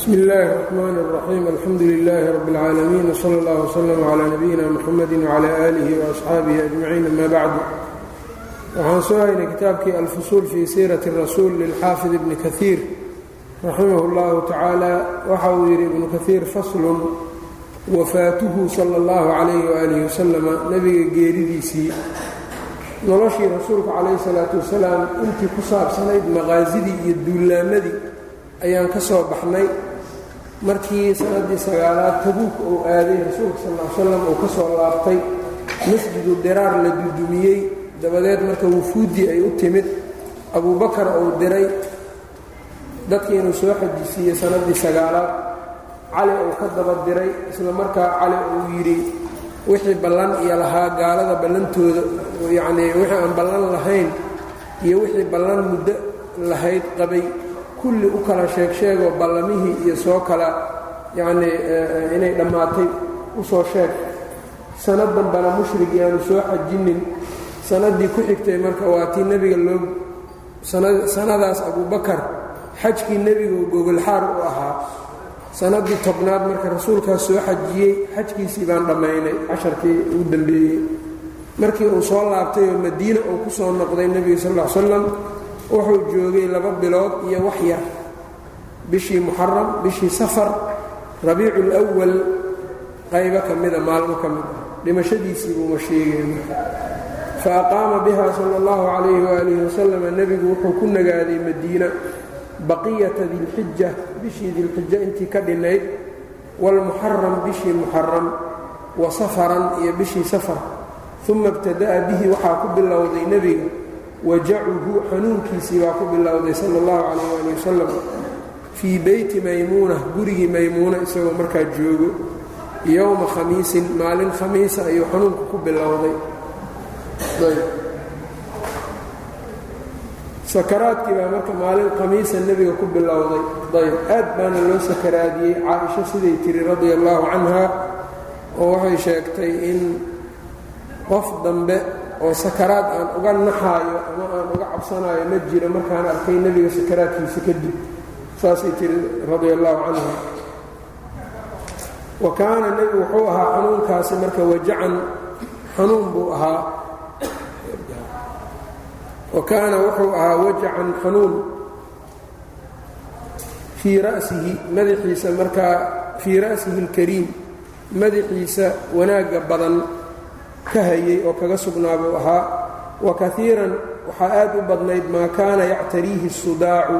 bsmi اllahi الرحmn الرaxيim alxamdu لlh rb اlcaalamiin wslى اllah وslm عlى nabiyina mxamadi وعlى آlih وأصxaabihi أجmaciin ama bacd waxaan soo haynay kitaabkii alfusuul fii siiraةi الrasuul lilxaafid ibni kahiir raximah اllahu tacaala waxa uu yidhi ibnu kahiir faslun wafaatuhu salى اllahu عalayh وalih waslama nebiga geeridiisii noloshii rasuulka calayh الsalaaةu wasalaam intii ku saabsanayd maqaasidii iyo duulaamadii ayaan ka soo baxnay markii sannaddii sagaalaad tabuuk uu aaday rasuulka sal l slam uu ka soo laabtay masjidu diraar la dudumiyey. Dabadeed marka wufuuddii ay u timid abuubakar uu diray dadkii inuu soo xajisiiyey sannaddii sagaalaad. Cali uu ka daba diray isla markaa cali uu yidhi wixii ballan iyo lahaa gaalada ballantooda yacnii wixii aan ballan lahayn iyo wixii ballan muddo lahayd qabay kulli u kala sheeg sheegoo ballamihii iyo soo kala yacnii inay dhammaatay u soo sheeg. Sanad danbana mushrig yaanu soo xajinin. Sannaddii ku xigtay marka waa tii nebiga loo sanadaas abuubakar xajkii nebigu gogolxaar u ahaa. Sannaddii tobnaad marka rasuulkaas soo xajiyey xajkiisii baan dhammaynay casharkii ugu dambeeyey. Markii uu soo laabtay oo madiina uu ku soo noqday nebiga sal ly slam wuxuu joogay laba bilood iyo wax yar. Bishii muxaram bishii safar rabiicu lwal qaybo ka mida maalmo ka mid ah dhimashadiisii buuma sheegay fa aqaama biha sala allahu calayhi waalihi wasalama nebigu wuxuu ku nagaaday madiina baqiyata dilxija bishii dilxija intii ka dhinayd waalmuxaram bishii muxaram wa safaran iyo bishii safar. Uma ibtada'a bihi waxaa ku bilowday nebiga wajacuhu xanuunkiisii baa ku bilowday sala allahu calayh ali wasalam fii beyti maymuuna gurigii maymuuna isagoo markaa joogo. Yowma khamiisin maalin khamiisa ayuu xanuunku ku bilowday. Sakaraadkii baa marka maalin khamiisa nebiga ku bilowday. Ayb. Aad baana loo sakaraadiyey caaisho siday tiri radia allahu canha oo waxay sheegtay in qof dambe oo sakaraad aan uga naxaayo ama aan uga cabsanaayo ma jiro markaan arkay nebiga sakaraadkiisa kadib. Saasay tiri radia allahu canha wa kaana nebigu wuxuu ahaa xanuunkaasi marka wajacan xanuun buu ahaa. Wa kaana wuxuu ahaa wajacan xanuun. Fii ra'sihi madaxiisa markaa fii ra'sihi اlkariim madaxiisa wanaagga badan ka hayay oo kaga sugnaa buu ahaa wa kaiiran waxaa aad u badnayd maa kaana yactariihi sudaacu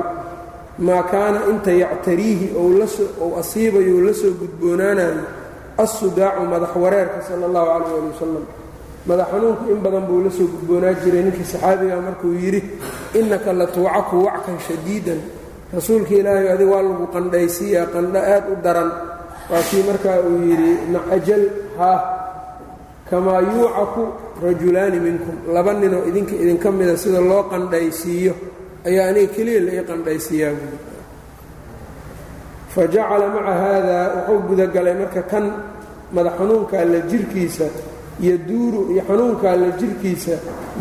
maa kaana inta yactariihi ou asiibayo la soo gudboonaanayo assudaacu madax wareerka sala allahu calayh ali wasalam madax xanuunku in badan buu la soo gudboonaa jiray ninkii saxaabiga markuu yidhi innaka la tuucaku wackan shadiidan. Rasuulka ilaahay adig waa lagu qandhaysiiyaa qandho aad u daran. Waa kii markaa uu yidhi nacajal haa kamaa yuucaku rajulaani minkum laba ninoo idinka idinka mida sida loo qandhaysiiyo ayaa aniga keliya la ii qandhaysiiyaa buui fa jacala maca haadaa wuxuu gudagalay marka kan madax xanuunka alla jirkiisa yoduuru iyo xanuunka alla jirkiisa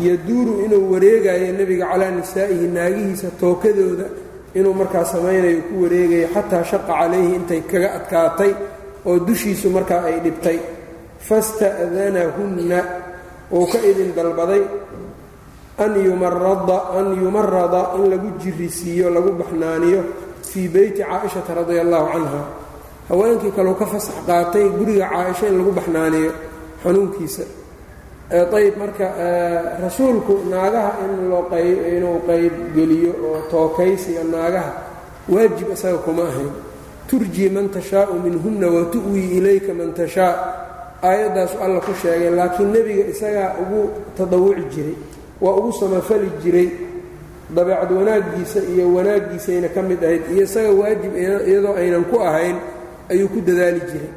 yoduuru inuu wareegayo nebiga calaa nisaa'ihi naagihiisa tookadooda inuu markaa samaynayo ku wareegayo xataa shaqa calayhi intay kaga adkaatay oo dushiisu markaa ay dhibtay fasta'danahunna uu ka idin dalbaday an yumarada an yumarada in lagu jirisiiyo lagu baxnaaniyo fii beyti caaishata radia allahu canha haweenkii kaleu ka fasax qaatay guriga caaisha in lagu baxnaaniyo xanuunkiisa. Ayb marka rasuulku naagaha inuu qaybgeliyo oo tookaysiga naagaha waajib isaga kuma ahayn. Turjii man tashaau minhunna wa tu'wii ilayka man tashaa aayaddaasu alla ku sheegay laakiin nebiga isagaa ugu tadawuci jiray waa ugu samafali jiray dabeecad wanaaggiisa iyo wanaaggiisayna ka mid ahayd iyo isaga waajib iyadoo aynan ku ahayn ayuu ku dadaali jiray.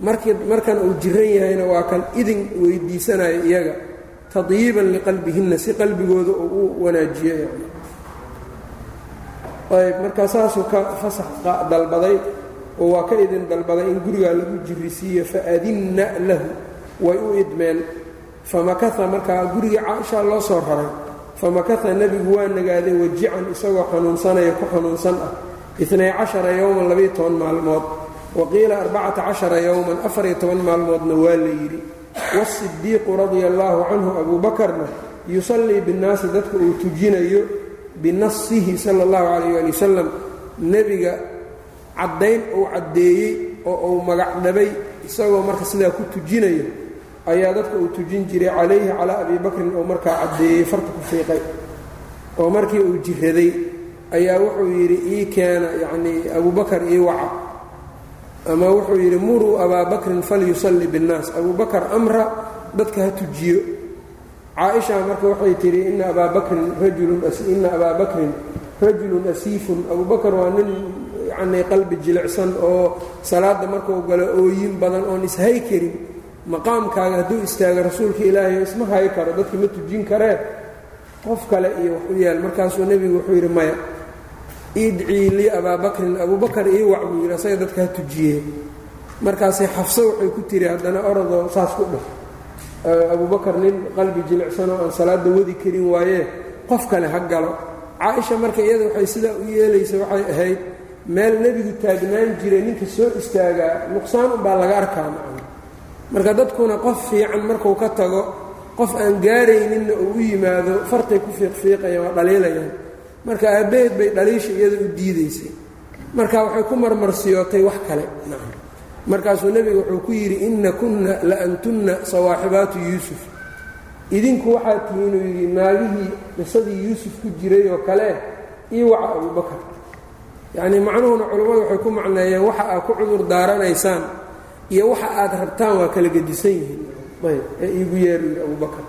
Markii markan uu jiran yahayna waa kan idin weydiisanaya iyaga tadyiiban liqalbihinna si qalbigooda uu u wanaajiyo. Ayb markaa saasuu ka fasax dalbaday oo waa ka idin dalbaday in gurigaa lagu jirisiiyo faadinna lahu. Way u idmeen. Famakaa markaa gurigii caaisha loo soo raray famakaa nebigu waa nagaaday wajican isagoo xanuunsanaya ku xanuunsan ah. Inay cashara yowman labiyo toban maalmood. Wa qiila arbacata cashara yowman afariyo toban maalmoodna waa la yidhi. Waasidiiqu radia allaahu canhu abuu bakarna yusallii binnaasi dadka uu tujinayo binasihi sala allahu calayh ali wasalam nebiga caddayn uu caddeeyey oo uu magacdhabay isagoo marka sidaa ku tujinayo ayaa dadka uu tujin jiray calayhi calaa abi bakrin oo markaa caddeeyey farta ku fiiqay oo markii uu jiraday ayaa wuxuu yidhi ii keena yacnii abubakar ii waca. Ama wuxuu yidhi muruu abaa bakrin falyusalli binnaas. Abubakar amra dadka ha tujiyo. Caaisha marka waxay tidhi ina abaa bakrin rajulunina abaa bakrin rajulun asiifun. Abubakar waa nin yacnii qalbi jilicsan oo salaadda markuu galo ooyin badan oon ishay karin maqaamkaaga hadduu istaago rasuulka ilaahay isma hay karo dadka ma tujin karee qof kale iyo wax u yaal. Markaasuu nebigu wuxuu yidhi maya idcii lii abaa bakrin abubakar ii wac buu yidhi dadka ha tujiyee. Markaasay xafso waxay ku tiri haddana orodoo saas ku dheh abubakar nin qalbi jilicsanoo aan salaadda wadi karin waayee qof kale ha galo. Caaisha marka iyada waxay sidaa u yeelaysa waxay ahayd meel nebigu taagnaan jiray ninka soo istaagaa nuqsaan unbaa laga arkaa macna marka dadkuna qof fiican markuu ka tago qof aan gaarayninna uu u yimaado fartay ku fiiqfiiqayaan waa dhaliilayaan. Marka aabbaheed bay dhaliisha iyada u diidaysay. Marka waxay ku marmarsiyootay wax kale markaasuu nebigu wuxuu ku yidhi inna kunna la antunna sawaaxibaatu yuusuf. Idinku waxaad tihiin inuu yidhi naagihii qisadii yuusuf ku jiray oo kale ii waca abubakar yacnii macnuhuna culammadu waxay ku macneeyeen waxa aad ku cudur daaranaysaan iyo waxa aad rabtaan waa kala gedisan yihiin. Ayb ee iigu yeeru yidhi abubakar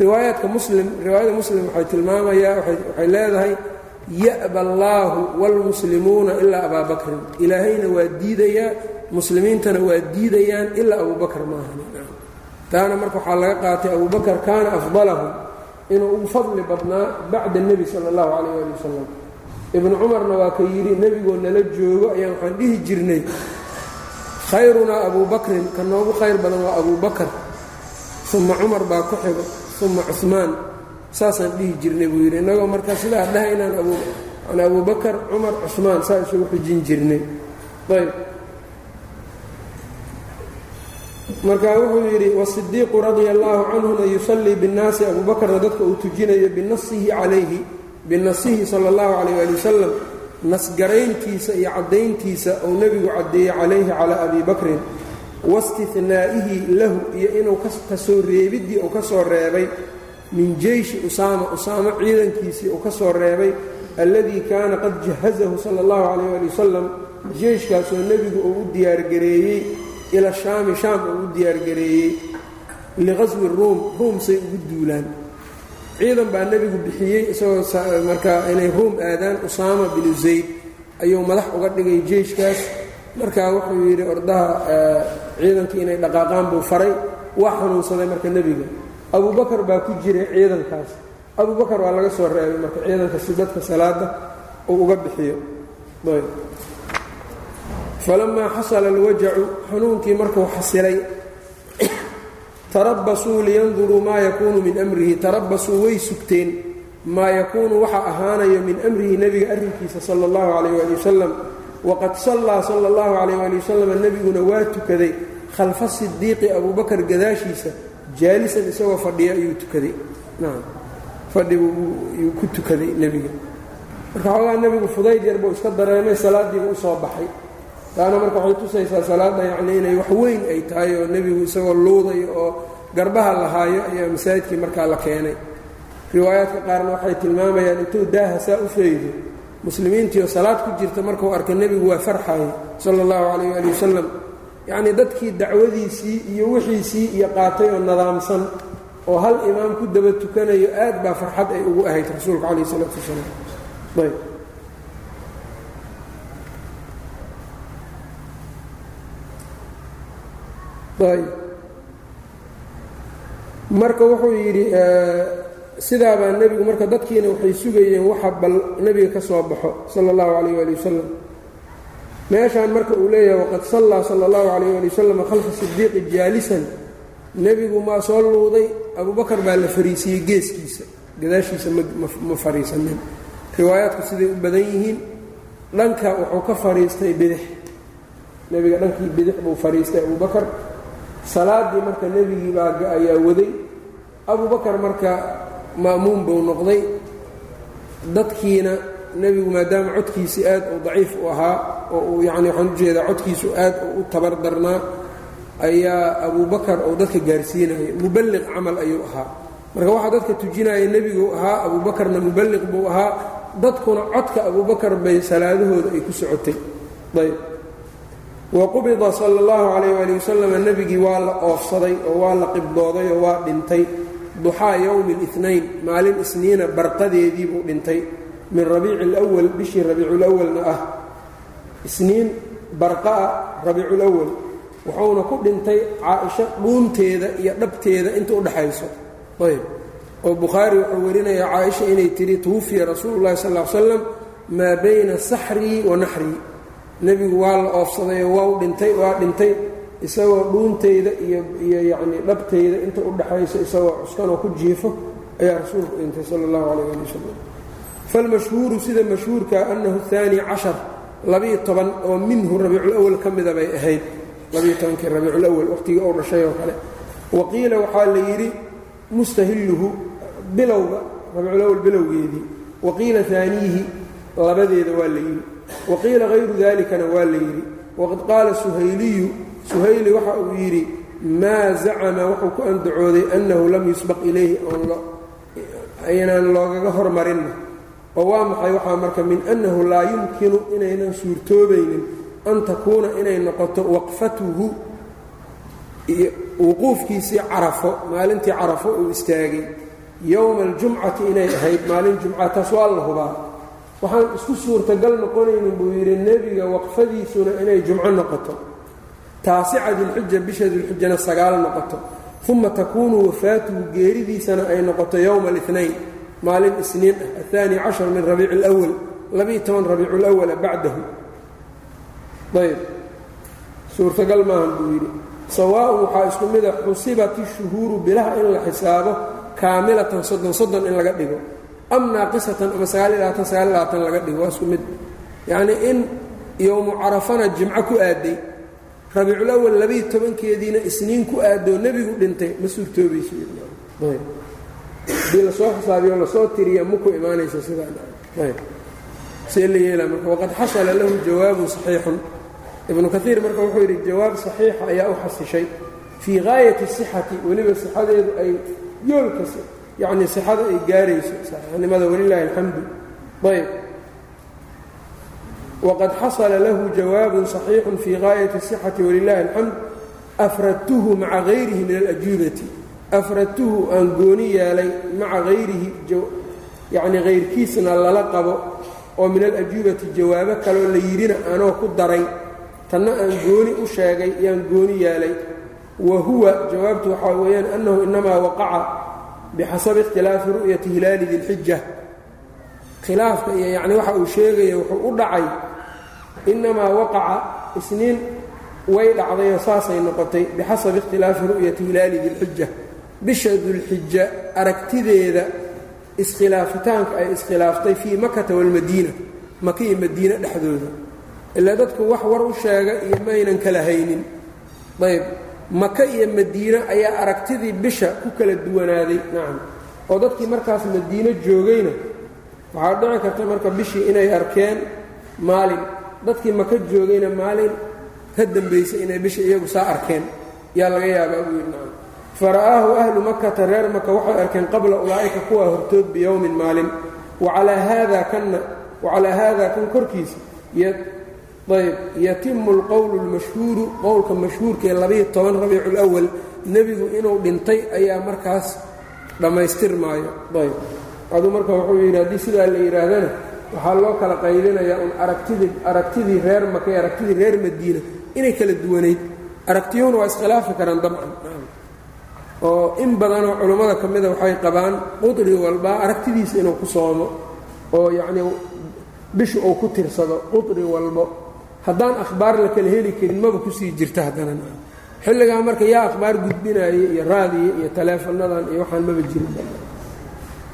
riwaayaadka muslim riwaayada muslim waxay tilmaamayaa waxay leedahay ya'ba allaahu wاlmuslimuuna ilaa abaa bakrin. Ilaahayna waa diidayaa muslimiintana waa diidayaan ilaa abubakar maahan taana marka waxaa laga qaatay abubakar kaana afdalahum inuu ugu fadli badnaa bacda nebi sala اllahu calayh ali wasalam ibnu cumarna waa ka yidhi nebigoo nala joogo ayaan waxaan dhihi jirnay. Khayrunaa abuu bakrin ka noogu khayr badan waa abuu bakar. Uma cumar baa ku xigo uma cumaan saasaan dhihi jirnay buu yidhi. Innagoo marka sidaa dhaha inaan abuu bakar cumar cumaan saa isugu xujin jirnay. Ayb. Marka wuxuu yidhi wasidiiqu radia allaahu canhuna yusallii binnaasi abuu dadka uu tujinayo binasihi calayhi binasihi sala allahu calayh ali wasalam nasgarayntiisa iyo caddayntiisa uu nebigu caddeeyey calayhi calaa abi bakrin waistinaa'ihi lahu iyo inuu ka soo reebiddii uu ka soo reebay min jeyshi usaama usaamo ciidankiisii uu ka soo reebay alladii kaana qad jahazahu sala allahu calayh ali wasalam jeyshkaasoo nebigu uu u diyaargareeyey ila shaami shaam uu u diyaargareeyey liqaswi ruum ruum say ugu duulaan ciidan baa nebigu bixiyey isagoo markaa inay ruum aadaan usaama binu zayd ayuu madax uga dhigay jeyshkaas markaa wuxuu yidhi ordaha ciidankii inay dhaqaaqaan buu faray waa xanuunsaday marka nebiga. Abubakar baa ku jiray ciidankaas. Abubakar waa laga soo reebay marka ciidanka si dadka salaada uu uga bixiyo. Falamaa xasala alwajacu xanuunkii markuu xasilay tarabasuu liyanduruu maa yakuunu min amrihi tarabasuu way sugteen. Maa yakuunu waxa ahaanayo min amrihi nebiga arrinkiisa sala allahu calayh waali wasalam waqad sallaa sala allahu calayh waali wasalam nebiguna waa tukaday. Khalfa sidiiqi abuubakar gadaashiisa jaalisan isagoo fadhiya ayuu tukaday. Fadhiguu ku tukaday nebiga. Marka xoogaa nebigu fudayd yar buu iska dareemay salaaddiiba u soo baxay taana marka waxay tusaysaa salaadda yacnii inay wax weyn ay tahay oo nebigu isagoo luudayo oo garbaha lahaayo ayaa masaajidkii markaa la keenay. Riwaayaadka qaarna waxay tilmaamayaan intuu daaha saa u faydo muslimiintii oo salaad ku jirta markuu arka nebigu waa farxaye sala allahu calayh ali wasalam yacnii dadkii dacwadiisii iyo wixiisii iyo qaatay oo nadaamsan oo hal imaam ku daba tukanayo aad baa farxad ay ugu ahayd rasuulka calayh isalaatu wasalaam ayb marka wuxuu yidhi sidaabaa nebigu marka dadkiina waxay sugayeen waxa bal nebiga ka soo baxo sala allahu calayh waali wasalam meeshaan marka uu leeyahay waqad sallaa sala allahu calayh waali wasalam khalfa sidiiqi jaalisan. Nebigu maa soo luuday abubakar baa la fariisiiyey geeskiisa. Gadaashiisa ma fariisanin. Riwaayaadku siday u badan yihiin. Dhanka wuxuu ka fadhiistay bidix. Nebiga dhankii bidix buu fadhiistay abubakar salaaddii marka nebigii baa ayaa waday. Abubakar marka ma'muum buu noqday. Dadkiina nebigu maadaama codkiisii aad uu daciif u ahaa oo uu yacni waxaan u jeedaa codkiisu aad u tabar darnaa ayaa abubakar uu dadka gaarsiinaya muballiq camal ayuu ahaa. Marka waxaa dadka tujinaya nebiguu ahaa abuubakarna muballiq buu ahaa. Dadkuna codka abubakar bay salaadahooda ay ku socotay. Ayb wa qubida sala allahu calayh waali wasalam nebigii waa la oofsaday oo waa la qibdooday oo waa dhintay. Duxaa yowmi اlinayn maalin isniina barqadeedii buu dhintay. Min rabiici اlwal bishii rabiiculawalna ah. Isniin barqa'a rabiiculawal wuxuuna ku dhintay caaisho dhuunteeda iyo dhabteeda inta u dhaxayso. Ayb. Oo bukhaari wuxuu warinayaa caaisha inay tidhi tuwufiya rasuulu llahi sal slam maa bayna saxrii wa naxrii nebigu waa la oofsaday oo waa dhintay waa dhintay isagoo dhuuntayda iyo iyo yacnii dhabtayda inta u dhaxayso isagoo cuskanoo ku jiifo ayaa rasuulku dhintay sala allahu calayh ali wasalam falmashhuuru sida mashhuurka annahu haani cashar labiyo toban oo minhu rabiiculawal ka mida bay ahayd. Labiyo tobankii rabiiculawal waqhtigii ou dhashay oo kale. Wa qiila waxaa la yidhi mustahilluhu bilowga rabiiculawal bilowgeedii. Wa qiila haaniihi labadeeda waa la yidhi wa qiila hayru dalikana waa la yidhi. waqad qaala suhayliyu suhayli waxa uu yidhi maa zacama wuxuu ku andacooday annahu lam yusbaq ilayhi aynaan loogaga hormarinna oo waa maxay waxaa marka min annahu laa yumkinu inaynan suurtoobaynin an takuuna inay noqoto waqfatuhu wuquufkiisii carafo maalintii carafo uu istaagay yowma aljumcati inay ahayd maalin jumca taas waa la hubaa waxaan isku suurtagal noqonaynin buu yidhi nebiga waqfadiisuna inay jumco noqoto. Taasica dilxija bisha dilxijana sagaal noqoto. Uma takuunu wafaatuhu geeridiisana ay noqoto yowma alinayn maalin isniin ah. Ahaani cashar min rabiici اlwal labiiyo toban rabiicu lwala bacdahu. Ayb suurtagal maahan buu yidhi. Sawaaءun waxaa isku mida xusibat ishuhuuru bilaha in la xisaabo kaamilatan soddon soddon in laga dhigo am naaqisatan ama sagaal iyo labaatan sagaal iyo labaatan laga dhigo waa isku mid. Yacnii in yowmu carafana jimco ku aaday rabiiculawal labiiyo tobankeediina isniin ku aadoo nebigu dhintay ma suurtoobayso haddii la soo xisaabiyo la soo tiriya maku imaanaysa sidaa see la yeela marka waqad xasala lahu jawaabun saxiixun. Ibnu kaiir marka wuxuu yidhi jawaab saxiixa ayaa u xasishay fii gaayati sixati weliba sixadeedu ay yoolka yacnii sixada ay gaarayso saxiixnimada walilaahi alxamdu. Ayb. Waqad xasala lahu jawaabun saxiixun fii gaayati sixati walilaahi alxamd afradtuhu maca hayrihi min alajuubati. Afradtuhu aan gooni yeelay maca hayrihi yacnii hayrkiisna lala qabo oo min alajuubati jawaabo kaleoo la yidhina anoo ku daray tanna aan gooni u sheegay yaan gooni yeelay wa huwa jawaabtu waxaa weeyaan annahu inamaa waqaca bixasabi ikhtilaafi ru'yati hilaali dilxija khilaafka iyo yacni waxa uu sheegaya wuxuu u dhacay innamaa waqaca isniin way dhacdayoo saasay noqotay bixasabi ikhtilaafi ru'yati hilaali dilxija bisha dulxija aragtideeda iskhilaafitaanka ay iskhilaaftay fii makata waalmadiina maka iyo madiine dhexdooda ilaa dadku wax war u sheega iyo maynan kala haynin ayb maka iyo madiine ayaa aragtidii bisha ku kala duwanaaday nacam. Oo dadkii markaas madiine joogayna waxaa dhici karta marka bishii inay arkeen maalin. Dadkii maka joogayna maalin ka dambaysay inay bisha iyagu saa arkeen. Yaa laga yaabaa buu yidhi nacam. Fara'aahu ahlu makata reer maka waxay arkeen qabla ulaa'ika kuwaa hortood biyowmin maalin. Wacalaa haada kanna wacalaa haada kan korkiisa ayb yatimu alqowlu اlmashhuuru qowlka mashhuurkaee labayo toban rabiicu اlأwal nebigu inuu dhintay ayaa markaas dhammaystirmaayo ayb aduu marka wuxuu yidhi haddii sidaa la yidhaahdana waxaa loo kala qaybinayaa un aragtidii aragtidii reer maka iyo aragtidii reer madiina inay kala duwanayd aragtiyuhuna waa iskhilaafi karaan dabcan oo in badanoo culummada ka mida waxay qabaan qudri walba aragtidiisa inuu ku soomo oo yacnii bisha uu ku tirsado qudri walbo haddaan akhbaar la kala heli karin maba ku sii jirta haddana. Xilligaa marka yaa akhbaar gudbinaya iyo raadiya iyo taleefonadan iyo waxaan maba jirin.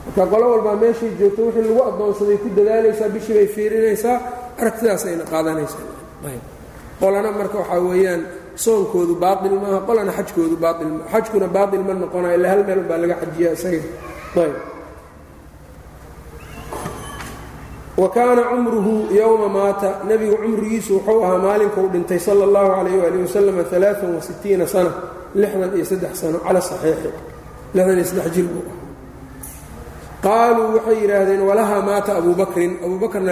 Marka qolo walbaa meeshay joogto wixii lagu addoonsaday ku dadaalaysaa bishii bay fiirinaysaa aragtidaasayna qaadanaysaa qolana marka waxaa weeyaan soonkoodu baail maaha qolana xajkoodu baail maaha xajkuna baail ma noqonaya illa hal meel baa laga xajiya isaga ayb wa kaana cumruhu yowma maata. Nebigu cumrigiisu wuxuu ahaa maalinkuu dhintay sala اllahu calayh waali wasalam alaaan wasitiina sana lixdan iyo saddex sano cala saxiixi. Lixdan iyo saddex jir buu ahaa qaaluu waxay yidhaahdeen walahaa maata abuu bakrin.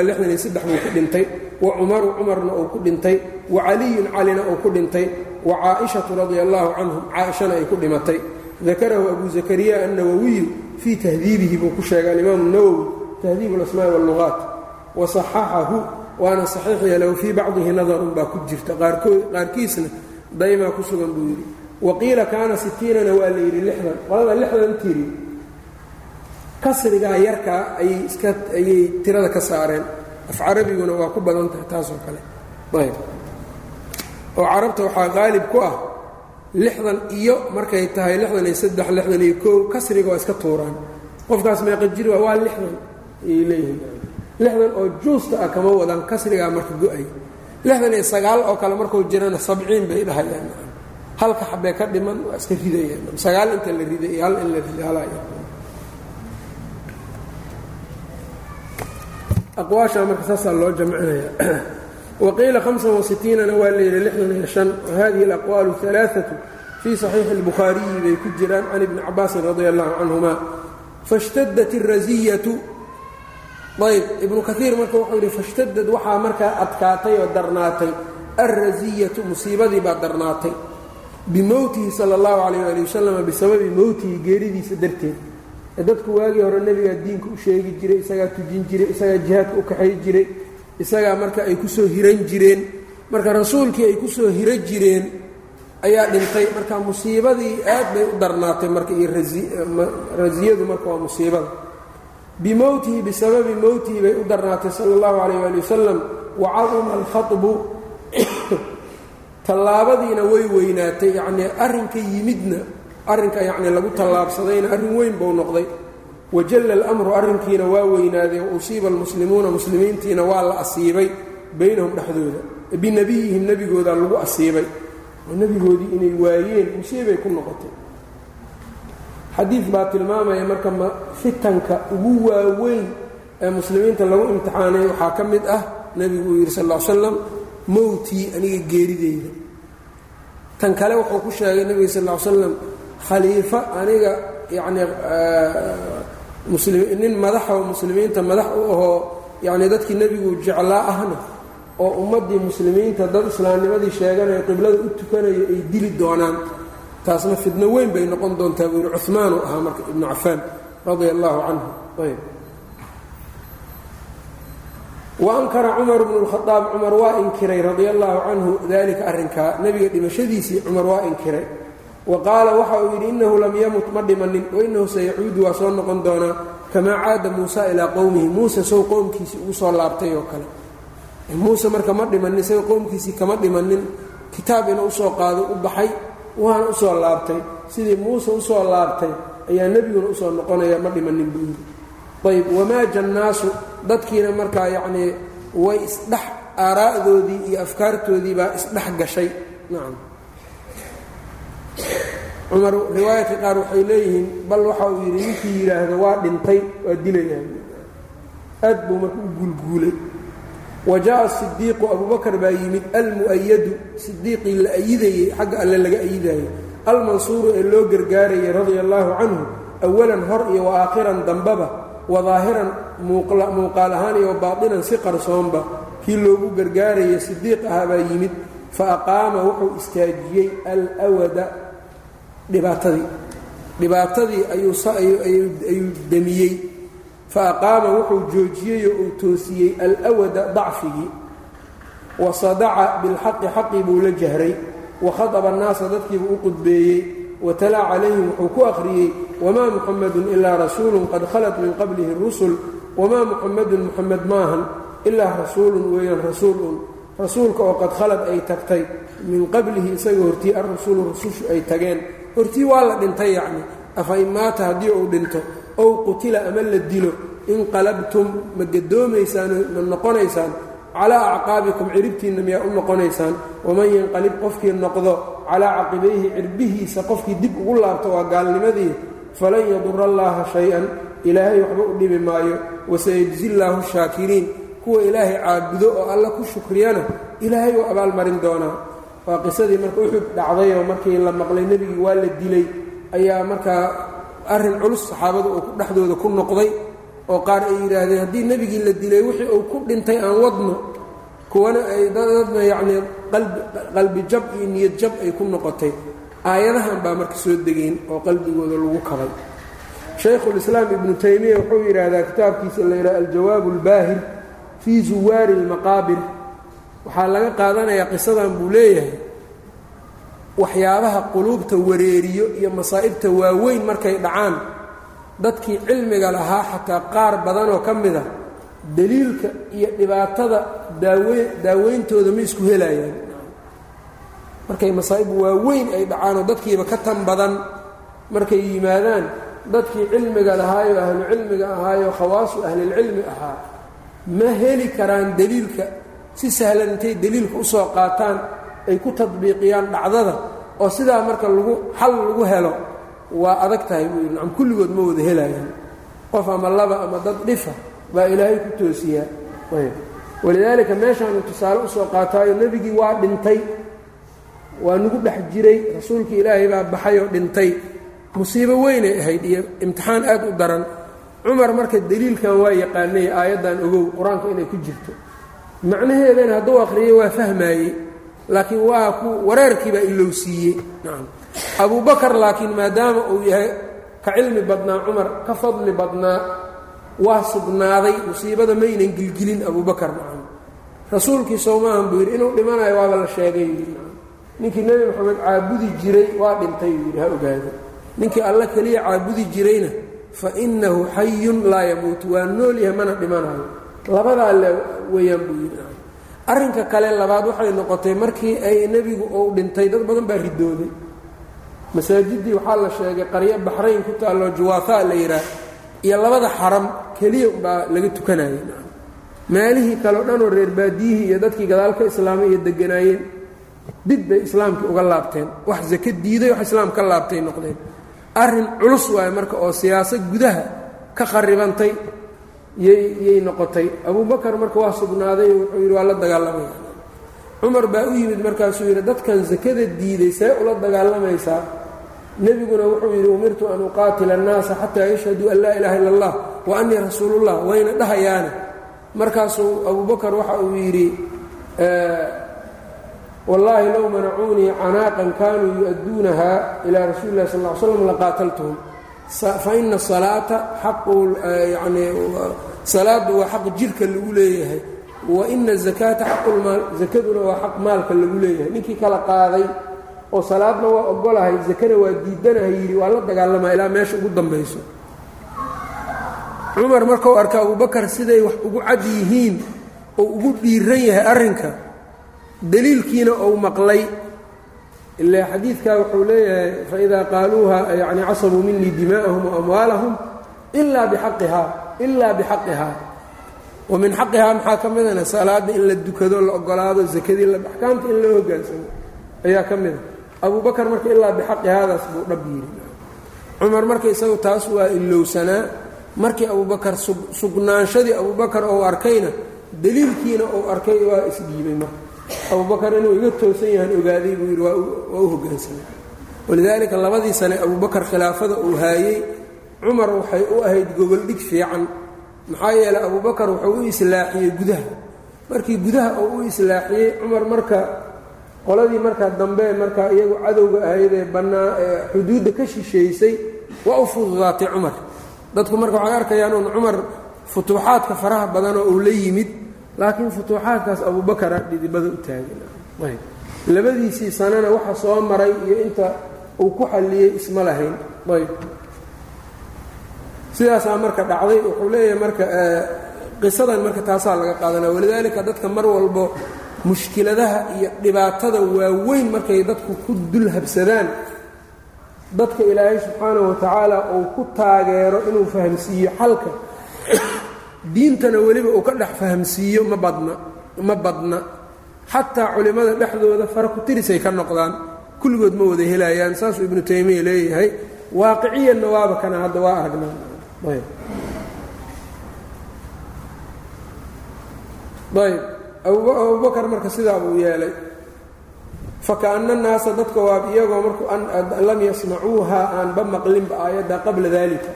Lixdan iyo saddex buu ku dhintay. Wa cumaru cumarna uu ku dhintay. Wa caliyun calina uu ku dhintay. Wa caa'ishatu radia allahu canhum caaishana ay ku dhimatay. Dakarahu abu zakariya annawowiyu fii tahdiibihi buu ku sheegay alimaamu nawowi tahdiib alasmaa'i wallugaat wa saxaxahu waana saxiix yeelow fii bacdihi nadarun baa ku jirta. Qaarkiisna daymaa ku sugan buu yidhi. Wa qiila kaana sitiinana waa la yidhi lixdan. Qolada lixdan tiri kasrigaa yarkaa ayay iska ayay tirada ka saareen. Af carabiguna waa ku badan tahay taasoo kale. Ayb. Oo carabta waxaa qaalib ku ah lixdan iyo markay tahay lixdan iyo saddex lixdan iyo koow kasriga waa iska tuuraan. Qofkaas meeqa jir waa lixdan. Ayay leeyihiin lixdan oo juusta ah kama wadaan kasrigaa marka go'ay lixdan iyo sagaal oo kale markuu jirana sabciin bay dhahayaan. Halka xabee ka dhiman waa iska ridayaan. Sagaal inta la riday iyo hal in la riday aqwaasha marka saasaa loo jamcinaya waqiila iiinna waa layidhi hadihi alaqwaalu alaaatu fii saxiixi اlbukhaariyi bay ku jiraan can ibni cabaasin radi allahu canhuma fashtadat اraziyatu ayb ibnu kaiir marka wuxuu yidhi fashtadad waxaa markaa adkaatay oo darnaatay. Alraziyatu musiibadii baa darnaatay. Bimowtihi sala اllahu calayh ali wasalam bisababi mowtihi geeridiisa darteed. Dadku waagii hore nebigaa diinka u sheegi jiray isagaa tujin jiray isagaa jihaadka u kaxay jiray isagaa marka ay ku soo hiran jireen marka rasuulkii ay ku soo hiro jireen ayaa dhintay. Marka musiibadii aad bay u darnaatay marka iyo rasiyadu marka waa musiibada bimowtihi bisababi mowtihi bay u darnaatay sala اllahu calayh ali wasalam wacaduma alkhaطbu tallaabadiina way weynaatay yacnii arrinka yimidna arrinka yacni lagu tallaabsadayna arrin weyn buu noqday wajalla alamru arrinkiina waa weynaaday wa usiiba almuslimuuna muslimiintiina waa la asiibay baynahum dhexdooda binebiyihim nebigoodaa lagu asiibay oo nebigoodii inay waayeen musiibay ku noqotay xadiid baa tilmaamaya marka ma fitanka ugu waaweyn ee muslimiinta lagu imtixaanay waxaa ka mid ah nebigu uu yidhi sal l slam mowtii aniga geerideyda. Tan kale wuxuu ku sheegay nebiga sal l slam khaliifo aniga yacnii nin madaxoo muslimiinta madax u ahoo yacnii dadkii nebigu jeclaa ahna oo ummaddii muslimiinta dad islaamnimadii sheeganayo qiblada u tukanayo ay dili doonaan taasna fidno weyn bay noqon doontaa buu yidhi cumaanu ahaa marka ibnu cafaan radia allaahu canhu ayb waankara cumar bnu lkhadaab cumar waa inkiray radia allaahu canhu dalika arrinkaa nebiga dhimashadiisii cumar waa inkiray. Wa qaala waxa uu yidhi innahu lam yamut ma dhimanin wainahu sayacuudu waa soo noqon doonaa kamaa caada muusa ilaa qowmihi muuse sow qowmkiisii ugu soo laabtay oo kale. Muuse marka ma dhimanin isaga qowmkiisii kama dhimanin kitaab inuu u soo qaado u baxay waana u soo laabtay. Sidii muuse u soo laabtay ayaa nebiguna u soo noqonaya ma dhimanin buu yidhi ayb wamaaja annaasu dadkiina markaa yacnii way isdhex aaraa'doodii iyo afkaartoodii baa isdhex gashay. Nacam cumar riwaayadka qaar waxay leeyihiin bal waxa uu yidhi ninkii yidhaahdo waa dhintay waa dilayaa aad buu marka u guulguulay wa jaa'a sidiiqu abubakar baa yimid almu'ayadu sidiiqii la ayidayey xagga alle laga ayidayey almansuuru ee loo gargaarayay radia allaahu canhu awalan hor iyo wa aakhiran dambaba wa daahiran muuqaal ahaan iyo baatinan si qarsoonba kii loogu gargaarayay sidiiq ahaa baa yimid fa aqaama wuxuu istaajiyey alwada dhibaatadii dhibaatadii ayuu damiyey fa aqaama wuxuu joojiyey oo uu toosiyey alwada dacfigii wa sadaca bilxaqi xaqii buu la jahray wa khadaba annaasa dadkiibuu u wa talaa calayhim wuxuu ku akhriyey wamaa muxamadun ilaa rasuulun qad khalat min qablihi rusul wamaa muxamadun muxamed maahan ilaa rasuulun weeyaan rasuulun rasuulka oo qad khalad ay tagtay min qablihi isaga hortii alrasuulu rusushu ay tageen hortii waa la dhintay yacni afa in maata haddii uu dhinto ow qutila ama la dilo inqalabtum ma gadoomaysaan ma noqonaysaan calaa acqaabikum ciribtiinna miyaa u noqonaysaan waman yanqalib qofkii noqdo calaa caqibayhi cirbihiisa qofkii dib ugu laabto waa gaalnimadii falan yadura allaaha shay-an ilaahay waxba u dhibi maayo wasayajzi llaahu shaakiriin kuwa ilaahay caabudo oo alla ku shukriyana ilaahay uu abaalmarin doonaa. Waa qisadii marka uxud dhacdayoo markii la maqlay nebigii waa la dilay ayaa markaa arrin culus saxaabadu uu dhexdooda ku noqday oo qaar ay yidhaahdeen haddii nebigii la dilay wixii uu ku dhintay aan wadno kuwana ay dadna yacnii qalbi jab iyo niyad jab ay ku noqotay. Aayadahan baa marka soo degeen oo qalbigooda lagu kabay. Shaykhulislaam ibnu taymiya wuxuu yidhaahdaa kitaabkiisa la yidhaha aljawaabu albaahir fii zuwaari almaqaabir waxaa laga qaadanayaa qisadan buu leeyahay waxyaabaha quluubta wareeriyo iyo masaa'ibta waaweyn markay dhacaan dadkii cilmiga lahaa xataa qaar badanoo ka mid a deliilka iyo dhibaatada daaweyn daaweyntooda ma isku helayaan markay masaa'ib waaweyn ay dhacaanoo dadkiiba ka tan badan markay yimaadaan dadkii cilmiga lahaayoo ahlu cilmiga ahaayoo khawaasu ahlilcilmi ahaa ma heli karaan deliilka si sahlan intay deliilka u soo qaataan ay ku tadbiiqiyaan dhacdada oo sidaa marka lagu xal lagu helo waa adag tahay buu yidhi nacam kulligood ma wada helayaan. Qof ama laba ama dad dhifa baa ilaahay ku toosiyaa. Ayb. Walidaalika meeshaanu tusaale u soo qaataayo nebigii waa dhintay. Waa nagu dhex jiray rasuulkii ilaahay baa baxay oo dhintay. Musiibo weynay ahayd iyo imtixaan aad u daran. Cumar marka deliilkan waa yaqaanay aayaddan ogow qur'aanka inay ku jirto. Macnaheedana hadduu akhriyey waa fahmaayey laakiin waa ku wareerkii baa ilowsiiyey nacam abubakar laakiin maadaama uu yahay ka cilmi badnaa cumar ka fadli badnaa waa sugnaaday musiibada maynan gilgilin abubakar nacam rasuulkii soomaahan buu yidhi inuu dhimanayo waaba la sheegay ninkii nebi moxamed caabudi jiray waa dhintay buu yidhi ha ogaado. Ninkii alla keliya caabudi jirayna fa innahu xayun laa yamuutu waa nool yahay mana dhimanayo. Labadaa le weeyaan buu yidhi arrinka kale labaad waxay noqotay markii ay nebigu uu dhintay dad badan baa ridooday masaajiddii waxaa la sheegay qaryo baxrayn ku taalloo juwaafa la yidhaah iyo labada xaram keliya umbaa laga tukanayay. Meelihii kale o dhanoo reer baadiyihii iyo dadkii gadaalka islaamay iyo deganaayeen dib bay islaamkii uga laabteen. Wax sake diiday wax islaam ka laabtay noqdeen. Arrin culus waaye marka oo siyaasad gudaha ka kharibantay yyyay noqotay. Abubakar marka waa sugnaaday wuxuu yidhi waa la dagaalamaya cumar baa u yimid markaasuu yidhi dadkan sakada diiday see ula dagaalamaysaa nebiguna wuxuu yidhi umirtu an uqaatila annaasa xataa yashhaduu an laa ilaaha illa allah wa annii rasuulullah. Wayna dhahayaane. Markaasuu abubakar waxa uu yidhi wallaahi low manacuunii canaaqan kaanuu yu-adduunaha ilaa rasuuli lah sal ll ly slam laqaataltuhum faina salaata xaqu yani salaaddu waa xaq jirka lagu leeyahay. Wa ina zakaata xaqulmaal zakaduna waa xaq maalka lagu leeyahay. Ninkii kala qaaday oo salaadna waa ogolahay zakana waa diidanahay yidhi waa la dagaalamaa ilaa meesha ugu dambayso. Cumar markuu arka abubakar siday wax ugu cad yihiin oo ugu dhiiran yahay arrinka daliilkiina ou maqlay ilaa xadiidkaa wuxuu leeyahay faidaa qaaluuha yani casabuu minii dimaa'ahum waamwaalahum ilaa biaqihaa ilaa bixaqihaa wa min xaqihaa maxaa ka midana salaada in la dukado la ogolaado zakadii axkaamta in loo hogaansamo ayaa ka mida abubakar marka ilaa bixaqihaadaas buu dhab yidhi cumar marka isagu taas waa ilowsanaa markii abubakar sugnaanshadii abubakar ou arkayna daliilkiina ou arkay waa isdhiibay marka abubakar inuu iga toosan yahan ogaaday buu yidhi waa u hoggaansamay walidaalika labadii sane abubakar khilaafada uu haayey cumar waxay u ahayd gogoldhig fiican. Maxaa yeeley abubakar wuxuu u islaaxiyey gudaha. Markii gudaha uu u islaaxiyey cumar marka qoladii markaa dambe markaa iyagu cadowga ahaydee bannaa ee xuduudda ka shisheysay waa u fududaatay cumar. Dadku marka waxay arkayaan uun cumar futuuxaadka faraha badanoo uu la yimid laakiin futuuxaadkaas abubakara dhidibada u taagay labadiisii sanana waxa soo maray iyo inta uu ku xalliyey isma lahayn. Ayb sidaasaa marka dhacday wuxuu leeyahay marka qisadan marka taasaa laga qaadanaya walidaalika dadka mar walbo mushkiladaha iyo dhibaatada waaweyn markay dadku ku dul habsadaan dadka ilaahay subxaanahu watacaala uu ku taageero inuu fahamsiiyo xalka diintana weliba uu ka dhex fahamsiiyo ma badna ma badna. Xataa culimmada dhexdooda fara ku tirisay ka noqdaan. Kulligood ma wada helayaan saasuu ibnu taymiya leeyahay. Waaqiciyanna waaba kana hadda waa aragnaa ayb. Abubakar marka sidaa buu yeelay. Fakaana naasa dadka waa iyagoo markuu lam yasmacuuha aanba maqlinba aayadda qabla dalika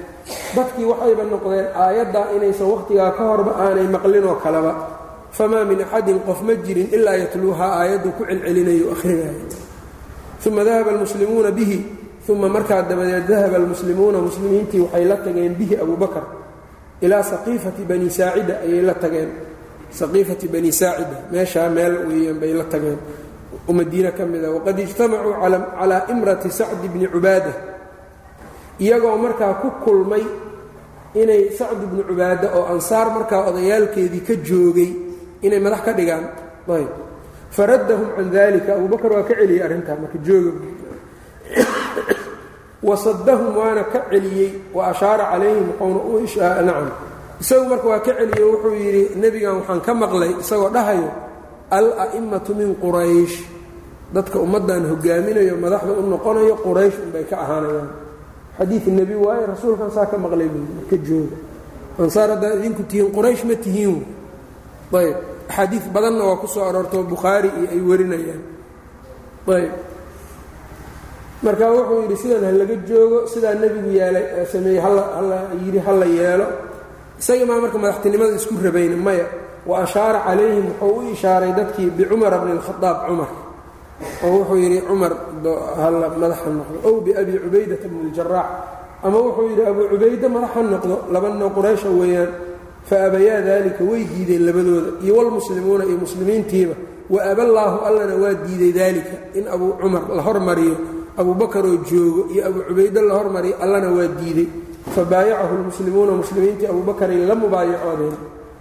dadkii waxayba noqdeen aayaddaa inaysan wakhtigaa ka horba aanay maqlinoo kaleba. Famaa min axadin qof ma jirin ilaa yatluuhaa aayaddu ku celcelinayo ahrinayo uma dahaba almuslimuuna bihi uma markaa dabadeed dahaba almuslimuuna muslimiintii waxay la tageen bihi abubakar ilaa saqiifati bani saacida ayay la tageen. Saqiifati bani saacida meeshaa meel weeyaan bay la tageen. Madiine ka mid a waqad ijtamacuu calaa imrati sacdi bni cubaada iyagoo markaa ku kulmay inay sacd bni cubaada oo ansaar markaa odayaalkeedii ka joogay inay madax ka dhigaan. Ayb. Faraddahum can dalika abubakar waa ka celiyey arrintaa marka jooga wasadahum waana ka celiyey wa ashaara calayhim u nacam. Isagu marka waa ka celiyey wuxuu yidhi nebigan waxaan ka maqlay isagoo dhahayo al-a'immatu min quraysh dadka ummaddan hogaaminayo madaxda u noqonayo quraysh unbay ka ahaanayaan xadiid nebi waaye rasuulkan saa ka maqlay buu marka jooga. Ansaar haddaad idinku tihiin quraysh ma tihiin ayb axaadiid badanna waa ku soo aroortoo bukhaari iyo ay warinayaan. Ayb. Marka wuxuu yidhi sidan ha laga joogo sidaa nebigu yeelay sameeyey halla yidhi ha la yeelo. Isagii maa marka madaxtinimada isku rabayna maya wa ashaara calayhim wuxuu u ishaaray dadkii bicumara bni اlkhadaab cumar oo wuxuu yidhi cumar halla madaxa noqdo. Ow biabi cubaydata bni اljaraax ama wuxuu yidhi abuu cubayde madaxa noqdo labanno quraysha weeyaan faabayaa dalika way diideen labadooda iyo wlmuslimuuna iyo muslimiintiiba wa aballaahu allana waa diiday dalika in abuu cumar la hormariyo abuubakaroo joogo iyo abuu cubayde la hormariyo allana waa diiday. Fabaayacahu lmuslimuuna muslimiintii abuubakaray la mubaayacoodeen.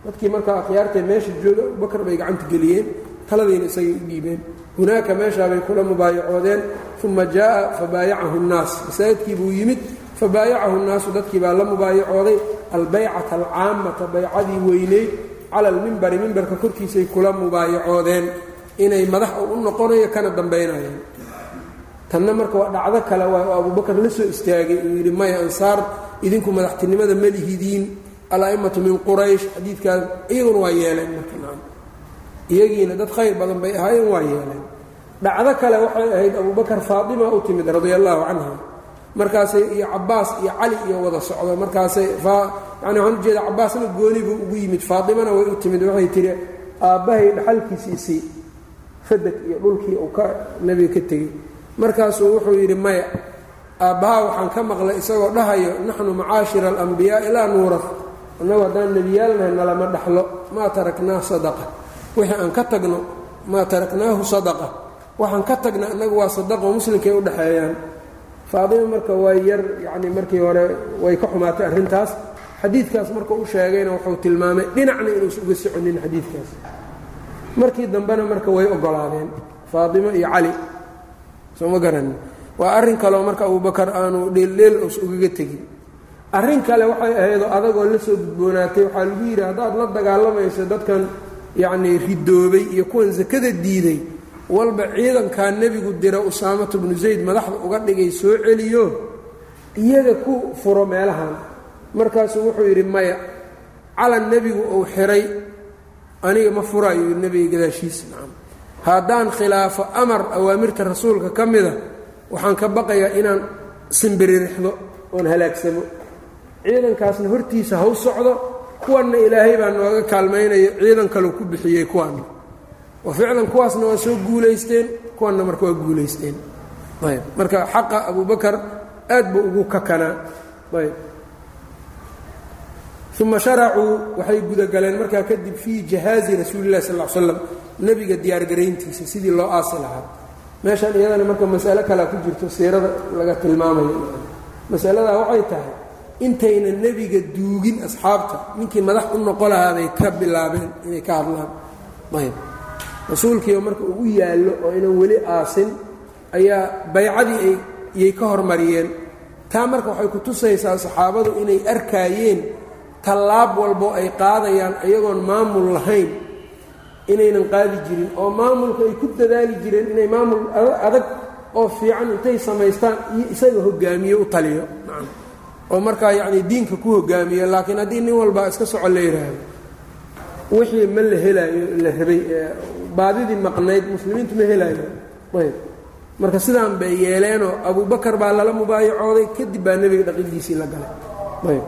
Dadkii markaa akhyaartee meesha jooga abubakar bay gacanta geliyeen taladayna isagay u dhiibeen hunaaka meeshaabay kula mubaayacoodeen uma jaa'a fabaayacahu nnaas masaajidkii buu yimid fabaayacahu nnaasu dadkii baa la mubaayacooday albaycata alcaammata baycadii weyneyd cala almimbari mimbarka korkiisay kula mubaayacoodeen inay madax u noqonayo kana dambaynayeen tanna marka waa dhacdo kale waa abubakar la soo istaagay uu yidhi maya ansaar idinku madaxtinimada ma lihidiin ala'immatu min quraysh xadiidkaas iyaguna waa yeeleen marka iyagiina dad khayr badan bay ahaayeen waa yeeleen. Dhacdo kale waxay ahayd abubakar faatima u timid radia allaahu canha markaasay iyo cabaas iyo cali iyo wada socdo. Markaasay yani waxaan ujeeda cabaasna gooni buu ugu yimid. Faatimana way u timid waxay tihi aabbahay dhaxalkiisiisii fadag iyo dhulkii uu ka nebiga ka tegey. Markaasuu wuxuu yidhi maya aabbaha waxaan ka maqlay isagoo dhahayo naxnu macaashira alambiyaai laa nuuraf annagu haddaan nebiyaalnahay nalama dhaxlo. Maa taraknaa sadaqa wixii aan ka tagno maa taraknaahu sadaqa. Waxaan ka tagna annagu waa sadaqo muslimkay u dhexeeyaan faatima marka waa yar yacni markii hore way ka xumaatay arrintaas. Xadiidkaas marka u sheegayna wuxuu tilmaamay dhinacna inuusan uga soconin xadiidkaas. Markii dambena marka way ogolaadeen faatimo iyo cali soo ma garanin waa arrin kaleo marka abubakar aanu dheeldheel us ugaga tegin. Arrin kale waxay ahaydoo adagoo la soo gudboonaatay waxaa lagu yidhi haddaad la dagaalamayso dadkan yacnii ridoobay iyo kuwan sakada diiday walba ciidankaa nebigu dira usaamatu bnu zayd madaxda uga dhigay soo celiyo iyaga ku furo meelahan. Markaasuu wuxuu yidhi maya calan nebigu uu xiray aniga ma furaayo nebiga gadaashiisa nacam haddaan khilaafo amar awaamirta rasuulka ka mida waxaan ka baqayaa inaan simbiririxdo oon halaagsamo. Ciidankaasna hortiisa haw socdo kuwanna ilaahay baa nooga kaalmaynayo ciidan kaleu ku bixiyey kuwaanna wa ficlan kuwaasna waa soo guulaysteen kuwanna marka waa guulaysteen. Ayb marka xaqa abubakar aad buu ugu kakanaa. Ayb. Uma sharacuu waxay gudagaleen markaa kadib fii jahaazi rasuuli illahi sal l slam nebiga diyaargarayntiisa sidii loo aasi lahaa. Meeshan iyadana marka masalo kalea ku jirto siirada laga tilmaamayo masaladaa waxay tahay intayna nebiga duugin asxaabta. Ninkii madax u noqo lahaabay ka bilaabeen inay ka hadlaan. Ayb. Rasuulkiiba marka uu u yaallo oo inan weli aasin ayaa baycadii ayay ka hormariyeen. Taa marka waxay ku tusaysaa saxaabadu inay arkaayeen tallaab walbo ay qaadayaan iyagoon maamul lahayn inaynan qaadi jirin oo maamulka ay ku dadaali jireen inay maamul adag oo fiican intay samaystaan iyo isaga hogaamiye u taliyo oo markaa yacni diinka ku hogaamiyo laakiin haddii nin walba iska soco la yidhaahdo wixii ma la helaayo la rabay baadidii maqnayd muslimiintu ma helaayo. Ayb. Marka sidaan bay yeeleenoo abubakar baa lala mubaayacooday kadib baa nebiga dhaqidiisii la galay. Ayb.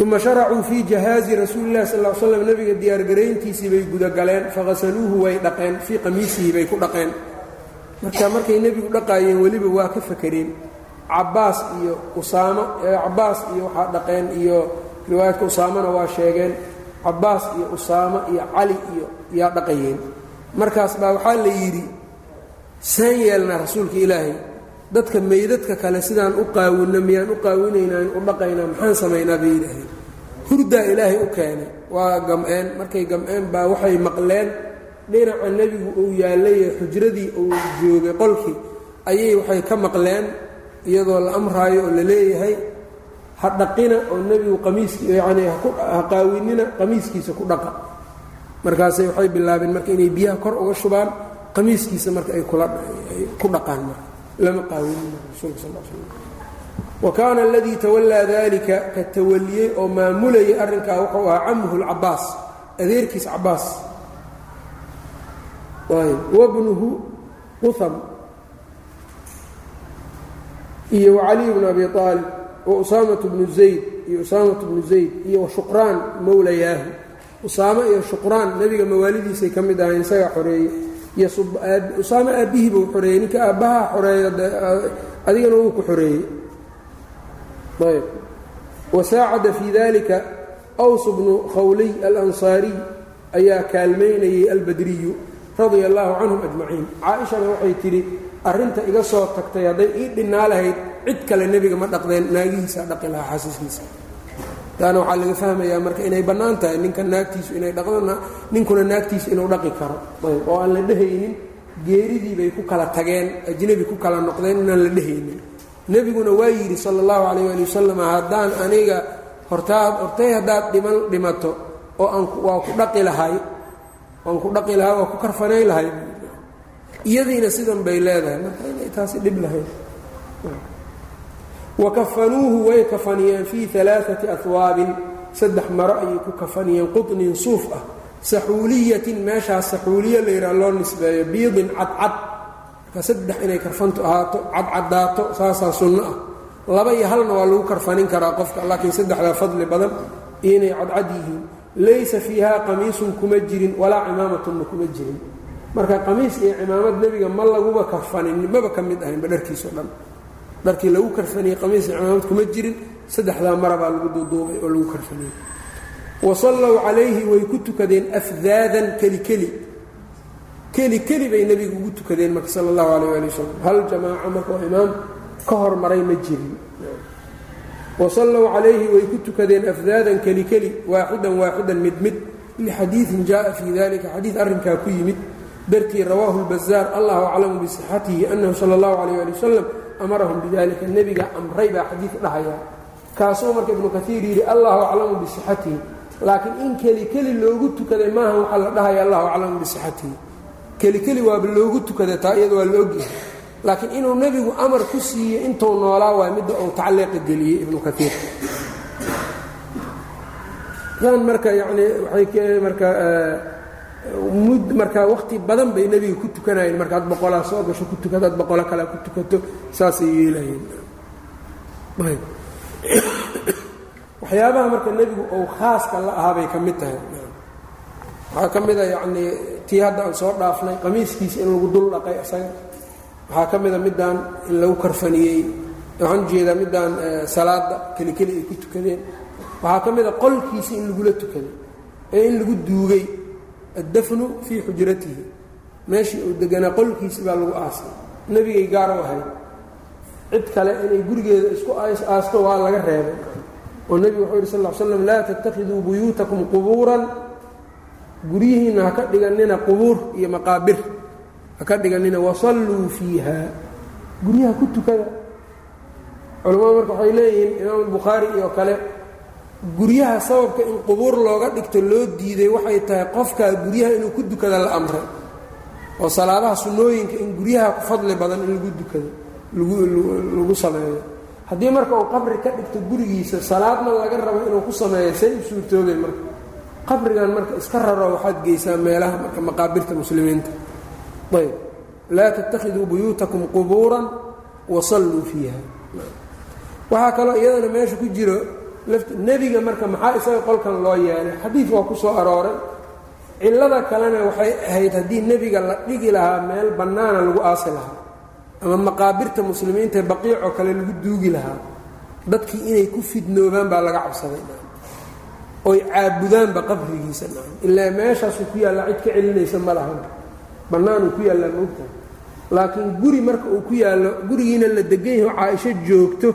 Uma sharacuu fii jahaazi rasuuli lahi sal l slam nebiga diyaargarayntiisii bay gudagaleen faqasaluuhu way dhaqeen fii qamiisihi bay ku dhaqeen. Marka markay nebigu dhaqaayeen weliba waa ka fakereen cabaas iyo usaamo cabaas iyo waxaa dhaqeen iyo riwaayadka usaamona waa sheegeen cabaas iyo usaamo iyo cali iyo yaa dhaqayeen. Markaas baa waxaa la yidhi saan yeelnaa rasuulka ilaahay dadka meydadka kale sidaan u qaawinno miyaan u qaawinaynaan u dhaqaynaa maxaan samaynaa? Bay yidhaaheen hurdaa ilaahay u keenay. Waa gam'een markay gam'een baa waxay maqleen dhinaca nebigu uu yaallaye xujradii uu joogay qolkii ayay waxay ka maqleen iyadoo la amraayo oo la leeyahay ha dhaqina oo nebigu qamiiski yacnii ha qaawinina qamiiskiisa ku dhaqa. Markaasay waxay bilaabeen marka inay biyaha kor uga shubaan qamiiskiisa marka ay kulaay ku dhaqaan marka lama qaawinina rasuulka sal l slam wa kaana aladii tawallaa dalika ka tawaliyey oo maamulayay arrinkaa wuxuu ahaa camuhu lcabaas adeerkiis cabaas wabnuhu quham iyo wacaliy bnu abi aalib wa usaamatu bnu zayd iyo usaamatu bnu zayd iyo washuqraan mowlayaahu usaamo iyo shuqraan nebiga mawaalidiisay ka mid ahayn isagaa xoreeyey. Iyo usaamo aabbihii buu xoreeyey ninka aabbaha xoreeyo adigana wuu ku xoreeyey. Ayb. Wasaacada fii dalika aws bnu khawliy alansaariy ayaa kaalmaynayay albadriyu radia allaahu canhum ajmaciin. Caa-ishana waxay tidhi arrinta iga soo tagtay hadday ii dhinnaa lahayd cid kale nebiga ma dhaqdeen naagihiisaa dhaqi lahaa xasiiskiisa taana waxaa laga fahmayaa marka inay bannaan tahay ninka naagtiisu inay dhaqdona ninkuna naagtiisu inuu dhaqi karo. Ayb oo aan la dhehaynin geeridii bay ku kala tageen ajnebi ku kala noqdeen inaan la dhehaynin nebiguna waa yidhi sala allahu calayh ali wasalam haddaan aniga hortaad hortay haddaad dhiman dhimato oo aan waa ku dhaqi lahay waan ku dhaqi lahaa waa ku karfanay lahay iyadiina sidan bay leedahay marka inay taasi dhib lahayd. Wa kafanuuhu way kafaniyeen fii alaaati ahwaabin saddex maro ayay ku kafaniyeen qutnin suuf ah. Saxuuliyatin meeshaas saxuuliya layidhaha loo nisbeeyo biidin cadcad. Marka saddex inay karfantu ahaato cadcadaato saasaa sunno ah. Laba iyo halna waa lagu karfanin karaa qofka laakiin saddexdaa fadli badan iyo inay cadcad yihiin. Laysa fiiha qamiisun kuma jirin walaa cimaamatuna kuma jirin marka qamiis iyo cimaamad nebiga ma laguba karfanin maba ka mid ahaynba dharkiisao dhan. Dharkii lagu karfaniyey qamiis iyo cimaamad kuma jirin saddexdaa marabaa lagu duuduubay oo lagu karfaniyey wa sallow calayhi way ku tukadeen afdaadan keli keli. Keli bay nebiga ugu tukadeen marka sala allahu calayh ali wasalam hal jamaaco marka oo imaam ka hormaray ma jirin. Wasallow calayhi way ku tukadeen afdaadan keli keli waaxidan waaxidan mid mid. Lixadiidin jaءa fii dalika xadiid arrinkaa ku yimid dartii rawaahu اlbazaar allahu aclamu bisixatihi annahu sala اllahu calayh ali wasalam amarahum bidalika nebiga amray baa xadiid dhahaya. Kaasuu marka ibnu kaiir yidhi allahu aclamu bisixatihi. Laakiin in keli keli loogu tukaday maaha waxaa la dhahaya allahu aclamu bisixatihi. Keli keli waaba loogu tukaday taa iyada waa la ogyahay laakiin inuu nebigu amar ku siiyey intuu noolaa waay midda uu tacliiqa geliyey ibnu kaiir marka yanii waay marka mud marka wakhti badan bay nebiga ku tukanayeen markaad boqolaa soo gasho ku tukato boqolo kalea ku tukato saasay yeelayeen. Waxyaabaha marka nebigu uu khaaska la ahaa bay ka mid tahay. Waxaa ka mid a yacnii tii hadda aan soo dhaafnay qamiiskiisa in lagu dul dhaqay isaga waxaa ka mida midaan in lagu karfaniyey waxaan u jeedaa midaan salaada keli keli ay ku tukadeen waxaa ka mida qolkiisa in lagula tukaday ee in lagu duugay addafnu fii xujratihi meeshii uu deganaa qolkiisi baa lagu aasay nebigay gaar u ahayd cid kale inay gurigeeda isku aasto waa laga reebay oo nebigu wuxuu yidhi sal l slam laa tattakhiduu buyuutakum qubuuran guryihiinna ha ka dhiganina qubuur iyo maqaabir haka dhiganina wasalluu fiiha guryaha ku tukada culamadu marka waxay leeyihiin imaam albukhaari iyo kale guryaha sababka in qubuur looga dhigto loo diiday waxay tahay qofkaa guryaha inuu ku dukada la amray oo salaadaha sunnooyinka in guryaha ku fadli badan in lagu dukado lagu sameeyo. Haddii marka uu qabri ka dhigto gurigiisa salaadna laga rabo inuu ku sameeyo say u marka. Qabrigan marka iska raro waxaad geysaa meelaha marka maqaabirta muslimiinta. Ayb. Laa tattakhiduu buyuutakum qubuuran wasalluu fiiha. Waxaa kaloo iyadana meesha ku jiro nebiga marka maxaa isaga qolkan loo yeelay? Xadiid waa ku soo arooray. Cillada kalena waxay ahayd haddii nebiga la dhigi lahaa meel bannaana lagu aasi lahaa ama maqaabirta muslimiinta ee baqiicoo kale lagu duugi lahaa dadkii inay ku fidnoobaan baa laga cabsaday. Oy caabudaanba qabrigiisa ilaa meeshaasuu ku yaallaa cid ka celinaysa ma lahan. Bannaanuu ku yaallaa moogta laakiin guri marka uu ku yaallo gurigiina la degan yaho caaisho joogto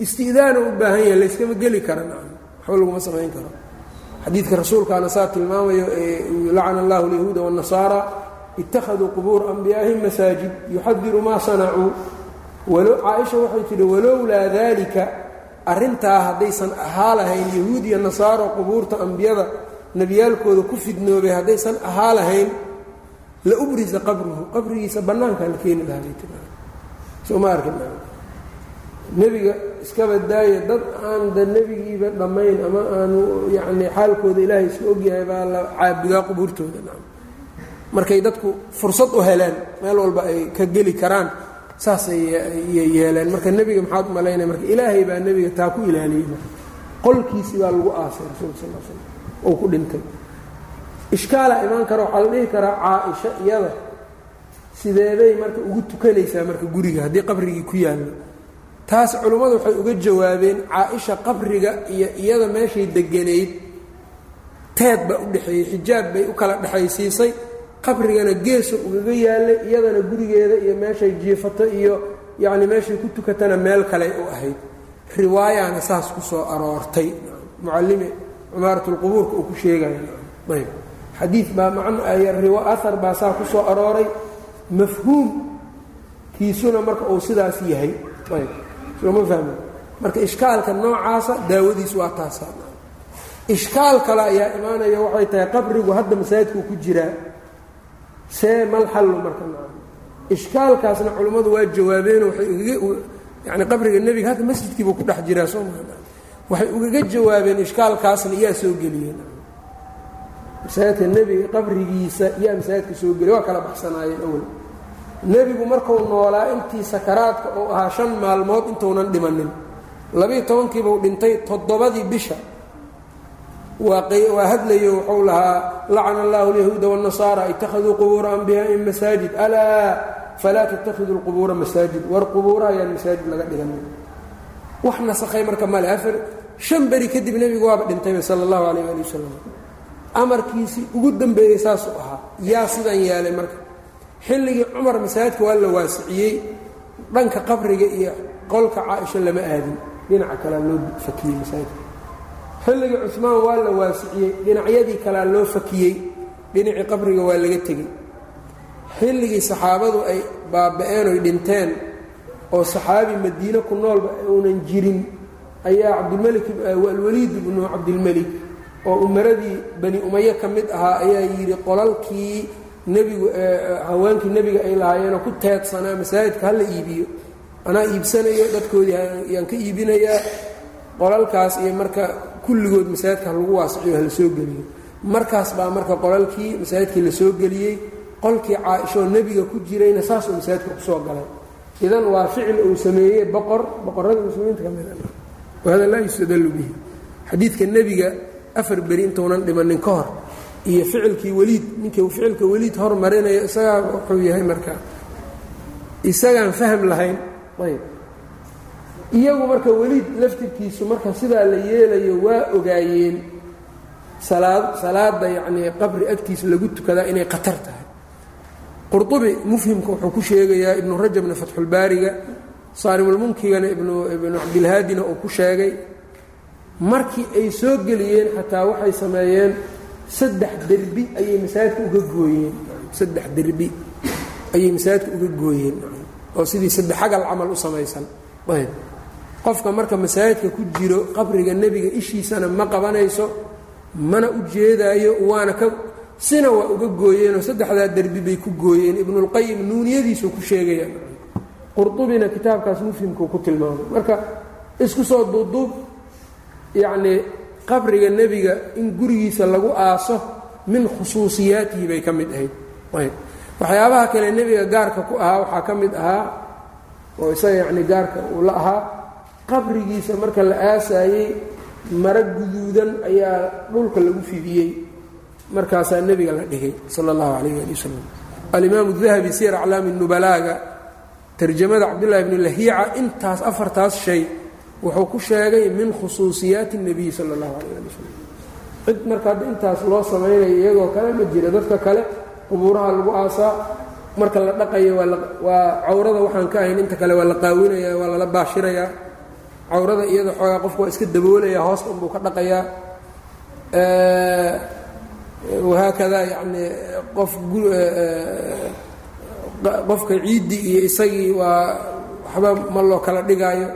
isti'daana u baahan yahay layskama geli kara waxba laguma samayn karo. Xadiidka rasuulkaana saa tilmaamayo lacana allahu alyahuuda waannasaara ittakhaduu qubuura anbiyaa'ihim masaajid yuxadiru maa sanacuu. Caaisha waxay tidhi walowlaa daalika arrintaa haddaysan ahaa lahayn yahuud iyo nasaaro qubuurta ambiyada nebiyaalkooda ku fidnoobay haddaysan ahaa lahayn la ubrisa qabruhu. Qabrigiisa bannaankaa la keeni lahaa bay tii sooma arkin nebiga iskaba daaya dad aan da nebigiiba dhammayn ama aanu yacni xaalkooda ilaahay iska ogyahay baa la caabudaa qubuurtooda markay dadku fursad u heleen meel walba ay ka geli karaan saasay yeeleen. Marka nebiga maxaad u malaynaya marka ilaahay baa nebiga taa ku ilaaliyey. Qolkiisii baa lagu aasay rasuulka sal slam ou ku dhintay. Ishkaalaa imaan kara waxaa la dhihi karaa caa-isha iyada. Sideeday marka ugu tukanaysaa marka guriga haddii qabrigii ku yaallo taas culummadu waxay uga jawaabeen caa-isha qabriga iyo iyada meeshay deganayd teed baa u dhexeeyey xijaab bay u kala dhexaysiisay. Qabrigana geeso ugaga yaallay iyadana gurigeeda iyo meeshay jiifato iyo yacni meeshay ku tukatana meel kale u ahayd. Riwaayana saas ku soo aroortay. Mucallimi cumaaratulqubuurka uu ku sheegaya ayb. Xadiid baa macno ahar baa saa ku soo arooray. Mafhuumkiisuna marka uu sidaas yahay. Ayb sooma fahmi marka ishkaalka noocaasa daawadiis waa taasa ishkaal kale ayaa imaanaya waxay tahay qabrigu hadda masaajidkuu ku jiraa see mal xallu marka ishkaalkaasna culimmadu waa jawaabeenoo yani qabriga nebiga hadda masjidkiibuu ku dhex jiraa soo maa waxay ugaga jawaabeen ishkaalkaasna iyaa soo geliyeen masaajidka nebiga qabrigiisa iyaa masaajidka soo geliya waa kala baxsanaayeen awal nebigu markuu noolaa intii sakaraadka uu ahaa shan maalmood intuunan dhimanin. Labiiyo tobankiibuu dhintay toddobadii bisha. Waa hadlayo wuxuu lahaa lacana allahu alyahuuda waاnnasaara ittakhaduu qubuura anbiyaa'in masaajid. Alaa falaa tattakhiduu lqubuura masaajid. War qubuura ayaan masaajid laga dhiganin. Wax nasakhay marka male afar shan beri kadib nebigu waaba dhintayba sala allahu calayh ali wasalam amarkiisii ugu dambeeyey saasuu ahaa. Yaa sidan yeelay marka xilligii cumar masaajidka waa la waasiciyey. Dhanka qabriga iyo qolka caaisha lama aadin. Dhinaca kalea loo fakiyey masaajidka. Xilligii cusmaan waa la waasiciyey. Dhinacyadii kalea loo fakiyey. Dhinacii qabriga waa laga tegey. Xilligii saxaabadu ay baaba-een oy dhinteen oo saxaabi madiine ku noolba uunan jirin ayaa cabdilmelik alwaliid ibnu cabdilmelik oo umaradii bani umaye ka mid ahaa ayaa yidhi qolalkii nebigu haweenkii nebiga ay lahaayeenoo ku teedsanaa masaajidka hala iibiyo. Anaa iibsanayo dadkoodii ayaan ka iibinayaa qolalkaas iyo marka kulligood masaajidka lagu waasiciyo hala soo geliyo. Markaas baa marka qolalkii masaajidkii la soo geliyey qolkii caaishaoo nebiga ku jirayna saasuu masaajidka ku soo galay. Idan waa ficil uu sameeyey boqor boqorada muslimiinta ka mid wahada laa yustadallu bihi. Xadiidka nebiga afar beri intuunan dhimanin ka hor iyo ficilkii weliid ninkii ficilka weliid hormarinaya isagaa wuxuu yahay marka isagaan fahm lahayn. Ayb iyagu marka weliid laftirkiisu marka sidaa la yeelayo waa ogaayeen salaad salaada yacnii qabri agtiisa lagu tukadaa inay khatar tahay. Qurطubi mufhimka wuxuu ku sheegayaa ibnu rajabna fatxulbaariga saarimulmunkigana ibnu ibnu cabdilhaadina uu ku sheegay markii ay soo geliyeen xataa waxay sameeyeen saddex derbi ayay masaajidka uga gooyeen. Saddex derbi ayay masaajidka uga gooyeen. Oo sidii saddex xagal camal u samaysan. Ayb. Qofka marka masaajidka ku jiro qabriga nebiga ishiisana ma qabanayso mana u jeedaayo waana ka sina waa uga gooyeenoo saddexdaa derbi bay ku gooyeen. Ibnulqayim nuuniyadiisuu ku sheegaya qurdubina kitaabkaas mufhimkuu ku tilmaamay. Marka isku soo duuduub yacnii qabriga nebiga in gurigiisa lagu aaso min khusuusiyaatihi bay ka mid ahayd. Waxyaabaha kale nebiga gaarka ku ahaa waxaa ka mid ahaa oo isaga yacni gaarka uu la ahaa qabrigiisa marka la aasaayey maro guduudan ayaa dhulka lagu fidiyey. Markaasaa nebiga la dhigay sala allahu calayh ali wasalam alimaamu dahabi siyar aclaami nubalaaga tarjamada cabdullahi bni lahiica intaas afartaas shay wuxuu ku sheegay min khusuusiyaati اnebiy sala اllahu calayh ali wasalam cid marka hadda intaas loo samaynayo iyagoo kale ma jira dadka kale qubuuraha lagu aasaa marka la dhaqayo waa cawrada waxaan ka ahayn inta kale waa la qaawinaya waa lala baashirayaa cawrada iyada xoogaa qofku waa iska daboolaya hoosta unbuu ka dhaqayaa. Wahaakada yacni qof qofka ciiddii iyo isagii waa waxba ma loo kala dhigaayo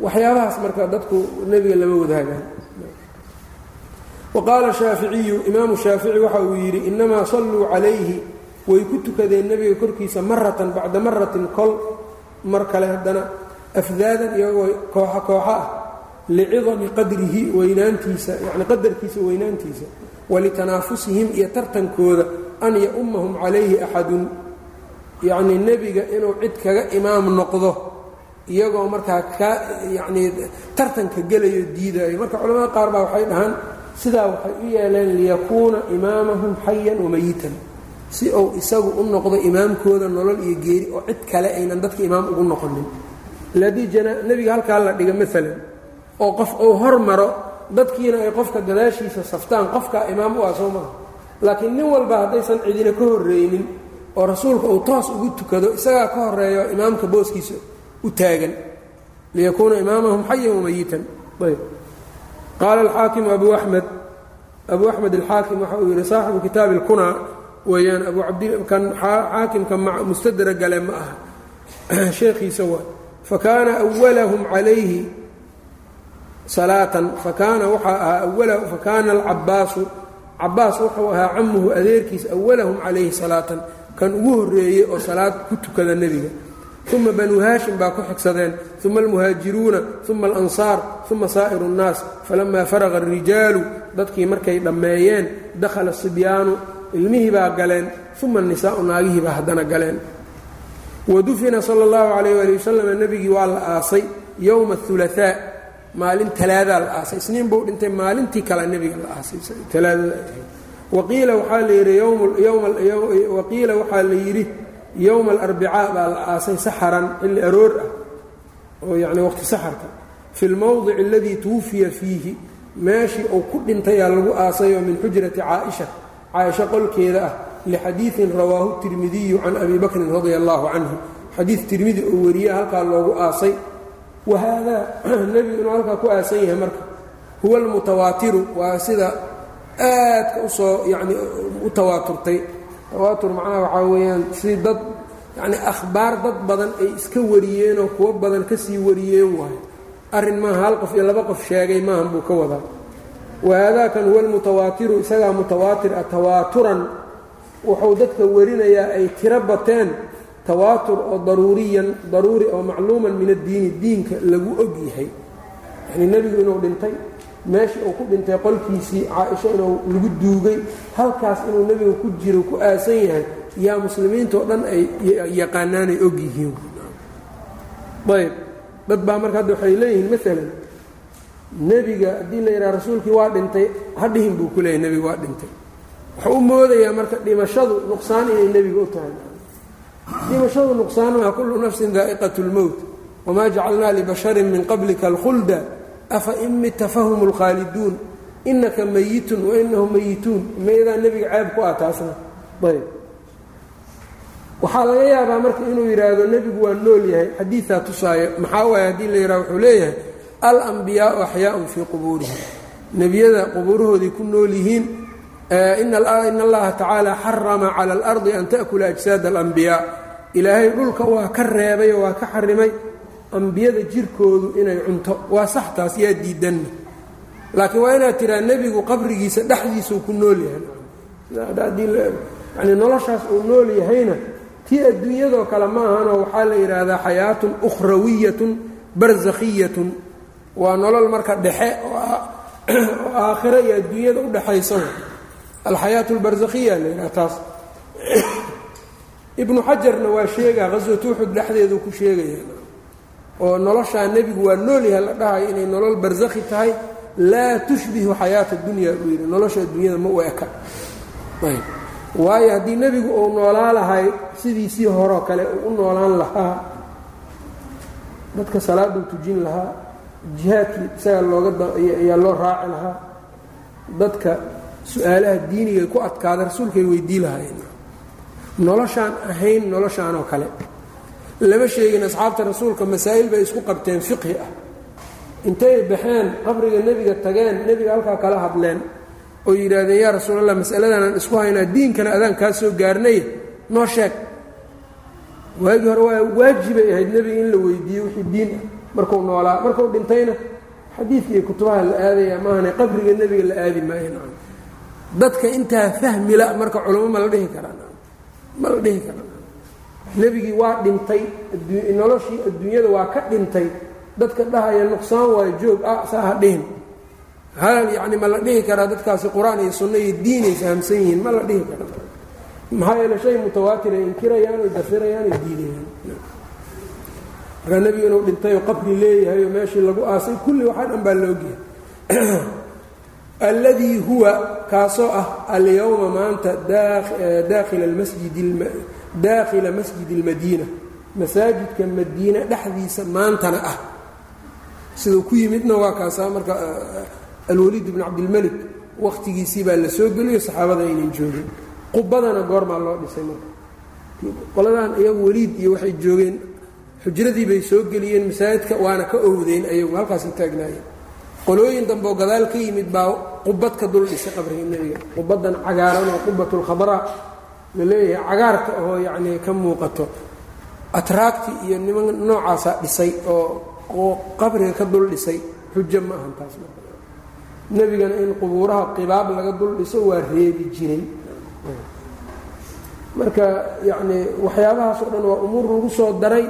waxyaabahaas marka dadku nebiga lama wadaagaan. Waqaala shaaficiyu imaamu shaafici waxa uu yidhi innamaa salluu calayhi. Way ku tukadeen nebiga korkiisa maratan bacda maratin kol mar kale haddana afdaadan iyagoo kooxa kooxa ah licidami qadrihi weynaantiisa yani qadarkiisa weynaantiisa walitanaafusihim iyo tartankooda an ya-ummahum calayhi axadun. Yacnii nebiga inuu cid kaga imaam noqdo iyagoo markaa ka yacnii tartanka gelayo diidayo marka culamada qaar baa waxay dhahaan sidaa waxay u yeeleen liyakuuna imaamahum xayan wamayitan si uu isagu u noqdo imaamkooda nolol iyo geeri oo cid kale aynan dadka imaam ugu noqonin. Ladii nebiga halkaa la dhiga maalan oo qof uu hormaro dadkiina ay qofka gadaashiisa saftaan qofkaa imaam u ah soo maha. Laakiin nin walba haddaysan cidina ka horreynin oo rasuulka uu toos ugu tukado isagaa ka horeeyo imaamka booskiisa u taagan liyakuuna imaamahum xayan wamayitan ayb. Qaala alxaakimu abu axmed abu axmed alxaakim waxa uu yidhi saaxibu kitaabi اlkunaa weeyaan abu abdkan xaakimka mustadra gale ma aha. Sheekhiisa waa fakaana awalahum calayhi salaatan fakaana waxaa ahaa awalahu fakaana alcabaasu cabaas wuxuu ahaa camuhu adeerkiis awalahum calayhi salaatan kan ugu horreeyey oo salaad ku tukada nebiga uma banuu haashim baa ku xigsadeen uma almuhaajiruuna uma alansaar uma saa'iru اnnaas falamaa faraqa اrijaalu dadkii markay dhammeeyeen dakhala sibyaanu ilmihii baa galeen uma anisaau naagihii baa haddana galeen wadufina sala اllahu calayh ali wasalam nebigii waa la aasay yowma اhulaثaa maalin talaadaa la aasay isniin buu dhintay maalintii kale nebiga la aasay talaadada ahayd waqiila waxaa la yidhi yowma alarbicaa baa la aasay saxaran xilli aroor ah oo yacni waqti saxarka fi lmowdici aladii tuwufiya fiihi meeshii uu ku dhintayaa lagu aasayoo min xujrati caaisha caaisha qolkeeda ah lixadiidin rawaahu tirmidiyu can abi bakrin radia allahu canhu xadiid tirmidi oo wariya halkaa loogu aasay wahaadaa nebigu inuu halkaa ku aasan yahay marka huwa almutawaatiru waa sida aadka u soo yacni u tawaaturtay tawaatur macnaha waxaa weeyaan si dad yacni akhbaar dad badan ay iska wariyeenoo kuwo badan ka sii wariyeen waayo. Arrin maaha hal qof iyo laba qof sheegay maahan buu ka wadaa. Wahaadaakan huwa almutawaatiru isagaa mutawaatir ah tawaaturan. Wuxuu dadka warinayaa ay tiro bateen tawaatur oo daruuriyan daruuri oo macluuman min addiini diinka lagu og yahay. Yacnii nebigu inuu dhintay meeshii uu ku dhintay qolkiisii caaisho inuu lagu duugay halkaas inuu nebiga ku jiro ku aasan yahay yaa muslimiintao dhan ay yaqaanaanay og yihiin. Ayb dad baa marka hadda waxay leeyihiin maalan nebiga haddii la yidhaha rasuulkii waa dhintay hadhihin buu ku leeyahy nebiga waa dhintay. Wuxuu u moodayaa marka dhimashadu nuqsaan inay nebiga u tahay. Dhimashadu nuqsaan maa kullu nafsin daa'iqat اlmowt wamaa jacalnaa libasharin min qablika alkhulda afa in mita fahum اlkhaaliduun inaka mayitun wainahum mayituun. Mayadaa nebiga ceeb ku ah taasna. Ayb waxaa laga yaabaa marka inuu yidhaahdo nebigu waa nool yahay xadiidaa tusaayo maxaa waaye haddii la yidhaha wuxuu leeyahay alambiyaau axyaaun fii qubuurihim. Nebiyada qubuurahooday ku nool yihiin in allaha tacaala xarama cala alardi an ta'kula ajsaad alambiyaa ilaahay dhulka waa ka reebay oo waa ka xarimay ambiyada jirkoodu inay cunto. Waa sax taas yaa diidanna laakiin waa inaad tiraa nebigu qabrigiisa dhexdiisuu ku nool yahay. Noloshaas uu nool yahayna tii adduunyadoo kale ma ahanoo waxaa la yidhaahdaa xayaatun ukhrawiyatun barzakhiyatun. Waa nolol marka dhexe oo aakhiro iyo adduunyada u dhexaysa alxayaatu albarzakhiya la yidhaha taas. Ibnu xajarna waa sheegaa qaswat uxud dhexdeedu ku sheegaya oo noloshaa nebigu waa noolyahay la dhahayo inay nolol barzakhi tahay laa tushbihu xayaata dunya buu yidhi. Nolosha adduunyada ma u eka. Waayo haddii nebigu uu noolaa lahay sidiisii horoo kale uu u noolaan lahaa dadka salaaduu tujin lahaa jihaadkii isaga looga ayaa loo raaci lahaa dadka su'aalaha diiniga ku adkaada rasuulkay weydii lahaayeen. Noloshaan ahayn noloshaanoo kale lama sheegin asxaabta rasuulka masaa'il bay isku qabteen fiqhi ah. Intay baxeen qabriga nebiga tageen nebiga halkaa kala hadleen oo yidhaahdeen yaa rasuulallah masaladanaan isku haynaa diinkana adaan kaa soo gaarnay noo sheeg. Waagii hore waa waajibay ahayd nebiga in la weydiiyo wixii diin ah. Markuu noolaa markuu dhintayna xadiidka iyo kutubaha la aadaya maahane qabriga nebiga la aadi maayo. Dadka intaa fahmila marka culamo ma la dhihi karaa ma la dhihi karaa nebigii waa dhintay noloshii adduunyada waa ka dhintay dadka dhahaya nuqsaan waayo joog ah saa ha dhihin. Hal yacni ma la dhihi karaa dadkaasi qur'aan iyo sunno iyo diinay fahamsan yihiin ma la dhihi karaa. Maxaa yeele shay mutawaatir ay inkirayaan oy dafirayaan oy diidayaan. Markaa nebigu inuu dhintay oo qabri leeyahay oo meeshii lagu aasay kulli waxaa dhan baa laogyahay alladii huwa kaasoo ah alyowma maanta daakhila masjid daakhila masjidi اlmadiina masaajidka madiina dhexdiisa maantana ah siduu ku yimidna waa kaasaa marka alwaliid bn cabdilmelik wakhtigiisii baa la soo geliyo saxaabada aynan joogin qubadana goormaa loo dhisay marka qoladan iyagu weliid iyo waxay joogeen xujradii bay soo geliyeen masaajidka waana ka owdeen ayagu halkaas taagnaayeen qolooyin dambeoo gadaal ka yimid baa qubad ka dul dhisay qabriga nebiga qubadan cagaaran oo qubat la leeyahay cagaarka oo yacnii ka muuqato. Atraagti iyo niman noocaasaa dhisay oo qabriga ka dul dhisay xujo ma ahan taas nebigana in qubuuraha qibaab laga dul dhiso waa reebi jiray. Marka yacnii waxyaabahaas oo dhan waa umuur lagu soo daray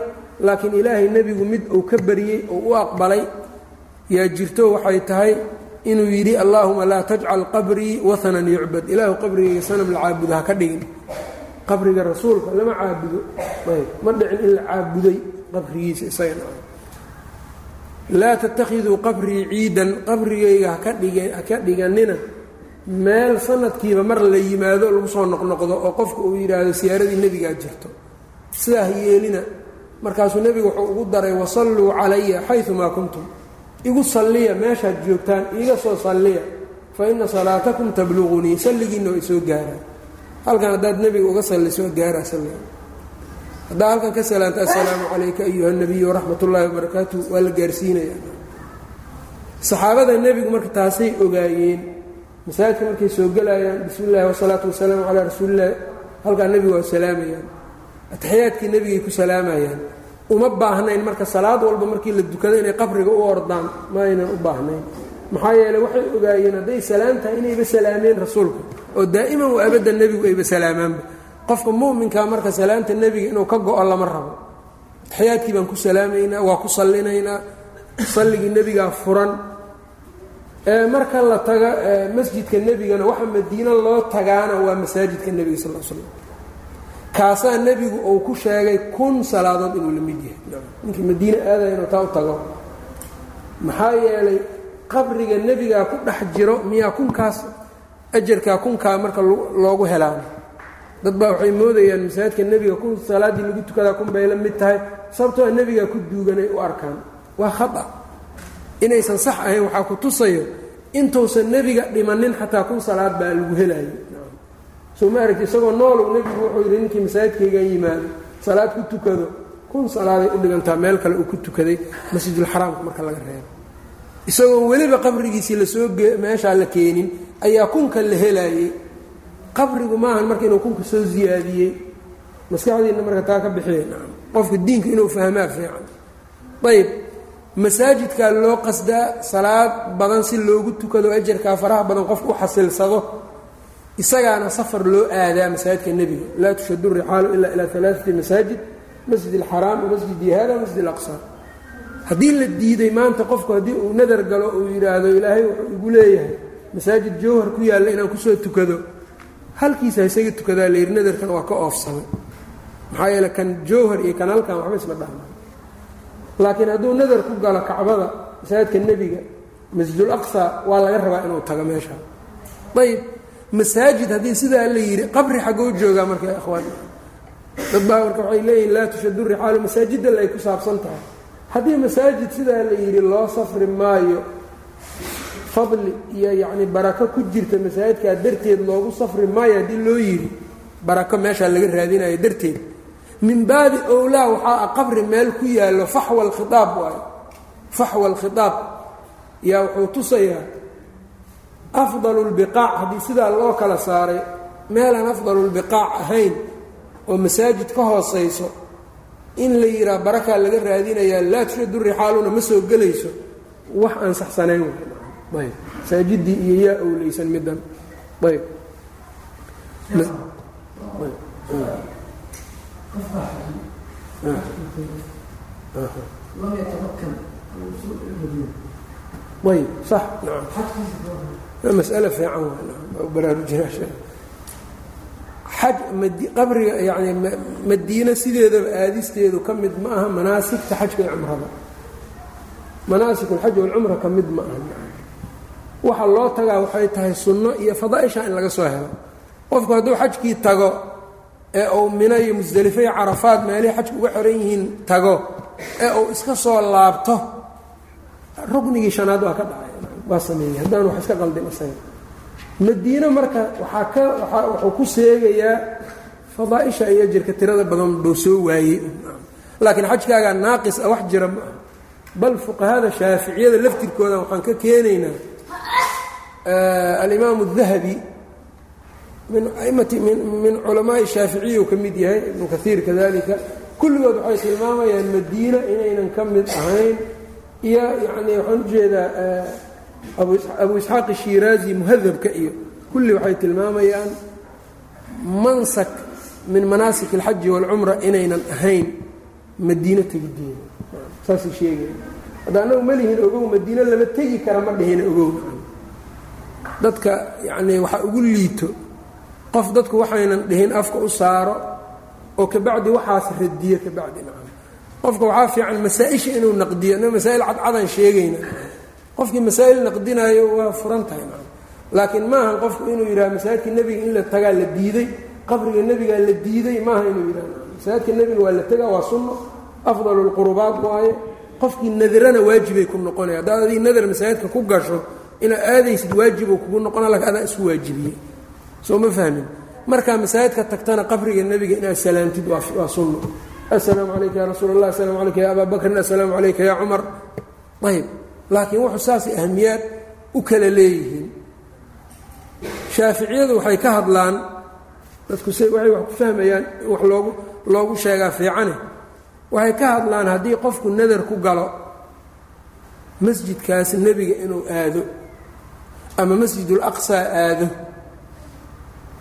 laakiin ilaahay nebigu mid uu ka bariyey oo u aqbalay. Yaa jirto waxay tahay inuu yidhi allaahuma laa tajcal qabrii wahanan yucbad. Ilaahu qabrigayga sanam la caabudo ha ka dhigin. Qabriga rasuulka lama caabudo. Ma dhicin in la caabuday qabrigiisa isagana. Laa tattakhiduu qabrii ciidan qabrigayga haka dhige haka dhiganina meel sanadkiiba mar la yimaado lagu soo noqnoqdo oo qofka uu yidhaahdo siyaaradii nebigaa jirto. Sidaa ha yeelina. Markaasuu nebigu wuxuu ugu daray wasalluu calaya xayumaa kuntum igu salliya meeshaad joogtaan iiga soo salliya. Fa inna salaatakum tabluqunii salligiinna waa isoo gaaraan. Halkan haddaad nebiga uga sallisoo gaaraa salliga. Haddaa halkan ka salaanta assalaamu calayka ayuha nabiy waraxmat ullaahi wabarakaatuh waa la gaarsiinaya saxaabada nebigu marka taasay ogaayeen masaajidka markay soo gelayaan bismi illahi wasalaatu wasalaamu calaa rasuulillahi halkaa nebigu waa salaamayaan ataxiyaadkii nebigay ku salaamayaan uma baahnayn marka salaad walba markii la dukado inay qabriga u ordaan ma aynan u baahnayn. Maxaa yeele waxay ogaayeen hadday salaam inayba salaameen rasuulka oo daa'iman wa abadda nebigu ayba salaamaanba qofka mu'minkaa marka salaamta nebiga inuu ka go-o lama rabo. Ataxiyaadkii baan ku salaamaynaa waa ku sallinaynaa salligii nebigaa furan. Marka la taga masjidka nebigana waxa madiino loo tagaana waa masaajidka nebiga sal l slam kaasaa nebigu uu ku sheegay kun salaadood inuu la mid yahay. Ninkii madiine aadaya inuu taa u tago. Maxaa yeelay qabriga nebigaa ku dhex jiro miyaa kunkaas ajarkaa kunkaa marka loogu helaana dad baa waxay moodayaan masaajidka nebiga kun salaaddii lagu tukadaa kun bay la mid tahay sababtoo nebigaa ku duuganay u arkaan. Waa khata. Inaysan sax ahayn waxaa ku tusayo intuusan nebiga dhimanin xataa kun salaad baa lagu helayo soo ma isagoo noolow nebigu wuxuu yidhi ninkii masaajidkaygan yimaado salaad ku tukado. Kun salaaday u dhigantaa meel kale uu ku tukaday masjidulxaraamka marka laga reebo. Isagoon weliba qabrigiisii la soo meeshaa la keenin ayaa kunka la helaayey qabrigu maahan marka inuu kunka soo ziyaadiyey. Maskaxdiinna marka taa ka bixiya qofka diinka inuu fahmaa fiican. Ayb masaajidkaa loo qasdaa salaad badan si loogu tukado ajarkaa faraha badan qofku u xasilsado isagaana safar loo aadaa masaajidka nebiga. laa tushadu rixaalu ilaa ilaa alaaati masaajid masjid alxaraam wamasjidi hada masjid alaqsa haddii la diiday maanta qofku haddii uu nadar galo uu yidhaahdo ilaahay wuxuu igu leeyahay masaajid jawhar ku yaalla inaan ku soo tukado. Halkiisa isaga tukadaa layidhi nadarkan waa ka oofsamay maxaa yeele kan jawhar iyo kan halkan waxba isma dhahma laakiin hadduu nadar ku galo kacbada masaajidka nebiga masjidul aqsa waa laga rabaa inuu tago meesha. Ayb masaajid haddii sidaa la yidhi qabri xaggoo joogaa marka ikhwaan dad baa marka waxay leeyihiin laa tushadu rixaalu masaajidal ay ku saabsan tahay. Haddii masaajid sidaa la yidhi loo safri maayo fadli iyo yacni barako ku jirta masaajidkaa darteed loogu safri maayo haddii loo yidhi barako meeshaa laga raadinayo darteed. Min baabi owlaa waxaa ah qabri meel ku yaallo faxwa alkhiaab waayo faxwa alkhitaab yaa wuxuu tusayaa afdalu lbiqaac haddii sidaa loo kala saaray meelaan afdalu lbiqaac ahayn oo masaajid ka hoosayso in la yidhaha barakaa laga raadinayaa laa tushadu rixaaluna ma soo gelayso wax aan saxsanayn ayb. Masaajidii iyo yaa owleysan middan. Ayb. Ayb. Sax naam mas'ale fiican waa baraarujinaa xaj qabriga yani madiine sideedaba aadisteedu ka mid ma aha manaasigta xajka iyo cumrada manaasik alxaj walcumra ka mid ma aha waxa loo tagaa waxay tahay sunno iyo fadaaisha in laga soo helo. Qofku hadduu xajkii tago ee uu mina iyo musdelifo iyo carafaad meelihii xajka uga xiran yihiin tago ee uu iska soo laabto ruknigii shanaad waa ka dhacay waa sameeyey. Haddaan wax iska qaldin isaga madiine marka waxaa ka wuxuu ku seegayaa fadaaisha iyo jirka tirada badan buu soo waayey. Laakiin xajkaagaa naaqis ah wax jira ma aha. Bal fuqahada shaaficiyada laftirkooda waxaan ka keenaynaa alimaam الdahabi min aimati min culamaai shaaficiyu ka mid yahay ibnu kaiir kadalika kulligood waxay tilmaamayaan madiina inaynan ka mid ahayn. Iyo yani waxaan u jeedaa abu isxaaq ishiraazi muhadabka iyo kulli waxay tilmaamayaan mansak min manaasik اlxaji wاlcumra inaynan ahayn madiino tegideeda saasay sheegaya hadda annagu ma ogow madiino lama tegi kara ma dhihina ogow. Dadka yacnii waxa ugu liito qof dadku waxaynan dhihin afka u saaro oo kabacdi waxaas radiyo kabacdi nacam qofka waxaa fiican masaa-isha inuu naqdiyo inna masaa'il cadcadan sheegayna qofkii masaa'il naqdinaayo waa furan tahay nacam laakiin maaha qofku inuu yidhaha masaajidka nebiga in la tagaa la diiday qabriga nebigaa la diiday maaha inuu yidhaha masaajidka nebiga waa la tegaa waa sunno afdalu lqurubaat waaye qofkii nadarana waajibay ku noqonaya. Haddaad adii nadar masaajidka ku gasho inaad aadaysid waajibuu kugu noqona lak adaa isu waajibiyey. Soo ma fahmin? Markaa masaajidka tagtana qabriga nebiga inaad salaantid waa sunno. Assalaamu calayka ya rasuul allah asalamu calayka ya abaa bakrin assalaamu calayka ya cumar. Ayb laakiin wuxuu saasay ahmiyaad u kala leeyihiin. Shaaficiyadu waxay ka hadlaan dadku s waxay wax ku fahmayaan wax loogu loogu sheegaa fiicane. Waxay ka hadlaan haddii qofku nadar ku galo masjidkaasi nebiga inuu aado ama masjidul aado.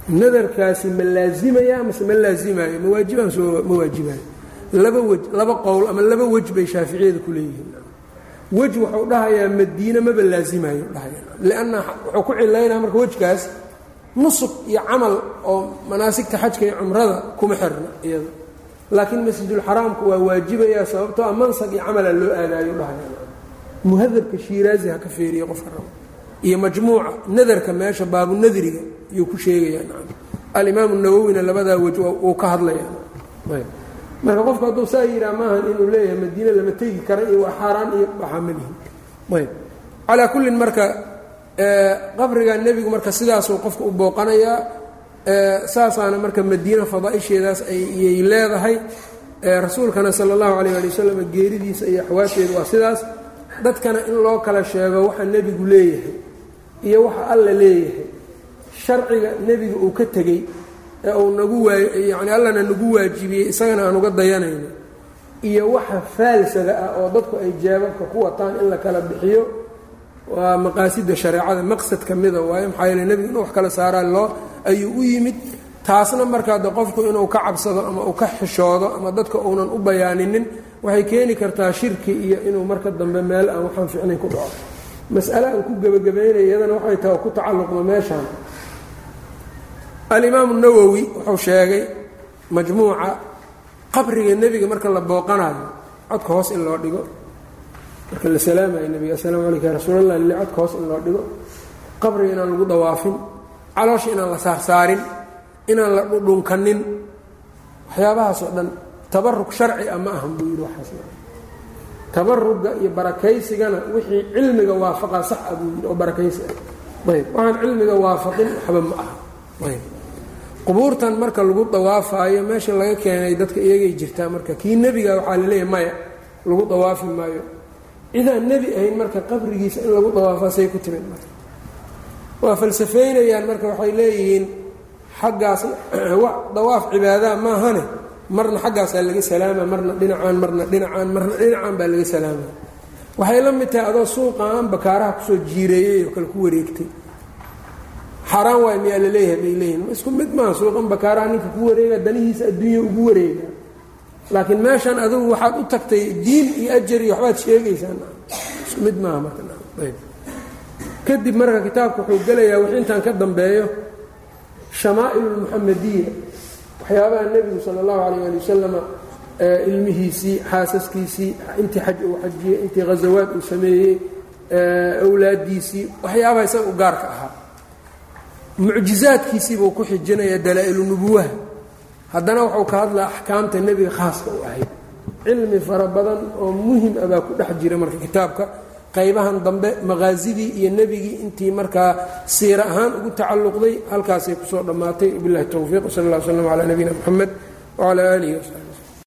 Nadarkaasi ma laazimaya mase ma laazimayo ma waajibaan soo ma waajibayo laba wej laba qowl ama laba wej bay shaaficiyada ku leeyihiin wej wuxuu dhahayaa madiine maba laazimayo dhahaya lianna wuxuu ku cilaynaa marka wejkaas nusuk iyo camal oo manaasigta xajka iyo cumrada kuma xirna iyada laakiin masjidulxaraamku waa waajibayaa sababtoo a mansag iyo camala loo aadaayo dhahaya muhadabka shiiraazi ha ka feeriya qofka rabo iyo majmuuca nadarka meesha baabunadriga yuu ku sheegayaa nacam alimaamu nawowina labadaa wej uu ka hadlayaa marka qofku hadduu saa yidhaha maahan inuu leeyahay madiine lama tegi kara iyo waa xaaraan iyo waxaa malihin ayb. Calaa kullin marka qabriga nebigu marka sidaasuu qofka u booqanayaa saasaana marka madiine fadaaisheedaas ayay leedahay. Rasuulkana sala allahu calayh ali wasalam geeridiisa iyo axwaasheedu waa sidaas. Dadkana in loo kala sheego waxa nebigu leeyahay iyo waxa alla leeyahay. Sharciga nebiga uu ka tegey ee uu nagu waa yacni allana nagu waajibiyey isagana aan uga dayanayno. Iyo waxa faalsada ah oo dadku ay jeebabka ku wataan in la kala bixiyo waa maqaasida shareecada maqsad ka mida waayo maxaa yeele nebigu inuu wax kala saaraa loo ayuu u yimid. Taasna markaa de qofku inuu ka cabsado ama uu ka xishoodo ama dadka uunan u bayaaninin waxay keeni kartaa shirki iyo inuu marka dambe meel aan waxaan ficnayn ku dhaco. Mas'ale aan ku gebagabaynaya iyadana waxay tahay ku tacalluqda meeshaan alimaamu nawowi wuxuu sheegay majmuuca qabriga nebiga marka la booqanayo codka hoos in loo dhigo. Marka la salaamayo nebiga assalaamu calayka ya rasuulallah lile codka hoos in loo dhigo. Qabriga inaan lagu dawaafin. Caloosha inaan la saarsaarin inaan la dhudhunkanin. Waxyaabahaas dhan tabarug sharci ah ma ahan buu yidhi waxaas. Tabaruga iyo barakaysigana wixii cilmiga waafaqa sax ah buu yidhi oo barakaysi ah. Ayb waxaan cilmiga waafaqin waxba ma aha ayb qubuurtan marka lagu dawaafaayo meesha laga keenay dadka iyagay jirtaa marka kii nebiga waxaa la leeyahay maya lagu dawaafi maayo. Cidaan nebi ahayn marka qabrigiisa in lagu dawaafaa say ku timid marka. Waa falsafeynayaan marka waxay leeyihiin xaggaas dawaaf cibaadaa maahane marna xaggaasaa laga salaama marna dhinacaan marna dhinacaan marna dhinacaan baa laga salaama. Waxay la mid tahay adoo suuqaan bakaaraha ku soo jiireeyey oo kale ku wareegtay xaaraan waay miyaa la leeyahay bay leeyihiin isku mid maaha suuqan bakaaraha ninka ku wareega danihiisa adduunya ugu wareega. Laakiin meeshan adugu waxaad u tagtay diin iyo ajar iyo waxbaad sheegaysaan. Isku mid maaha marka. Kadib marka kitaabku wuxuu gelayaa wix intaan ka dambeeyo. Shamaa'il lmuxamadiya waxyaabaha nebigu sala allahu calayh ali wasalama ilmihiisii xaasaskiisii intii xaj uu xajiyey intii ghazawaad uu sameeyey awlaadiisii waxyaabaha isaga u gaarka ahaa mucjizaadkiisiibuu ku xijinaya dalaa-ilu haddana wuxuu ka hadlaa axkaamta nebiga khaaska u ahayd cilmi fara badan oo muhiim ah baa ku dhex jira marka kitaabka. Qaybahan dambe maqaasidii iyo nebigii intii markaa siira ahaan ugu tacalluqday halkaasay ku soo dhammaatay. Bilahi towfiiq sal اlla w slm calaa nabiyina mxamed wcalaa aalihi wsaxbi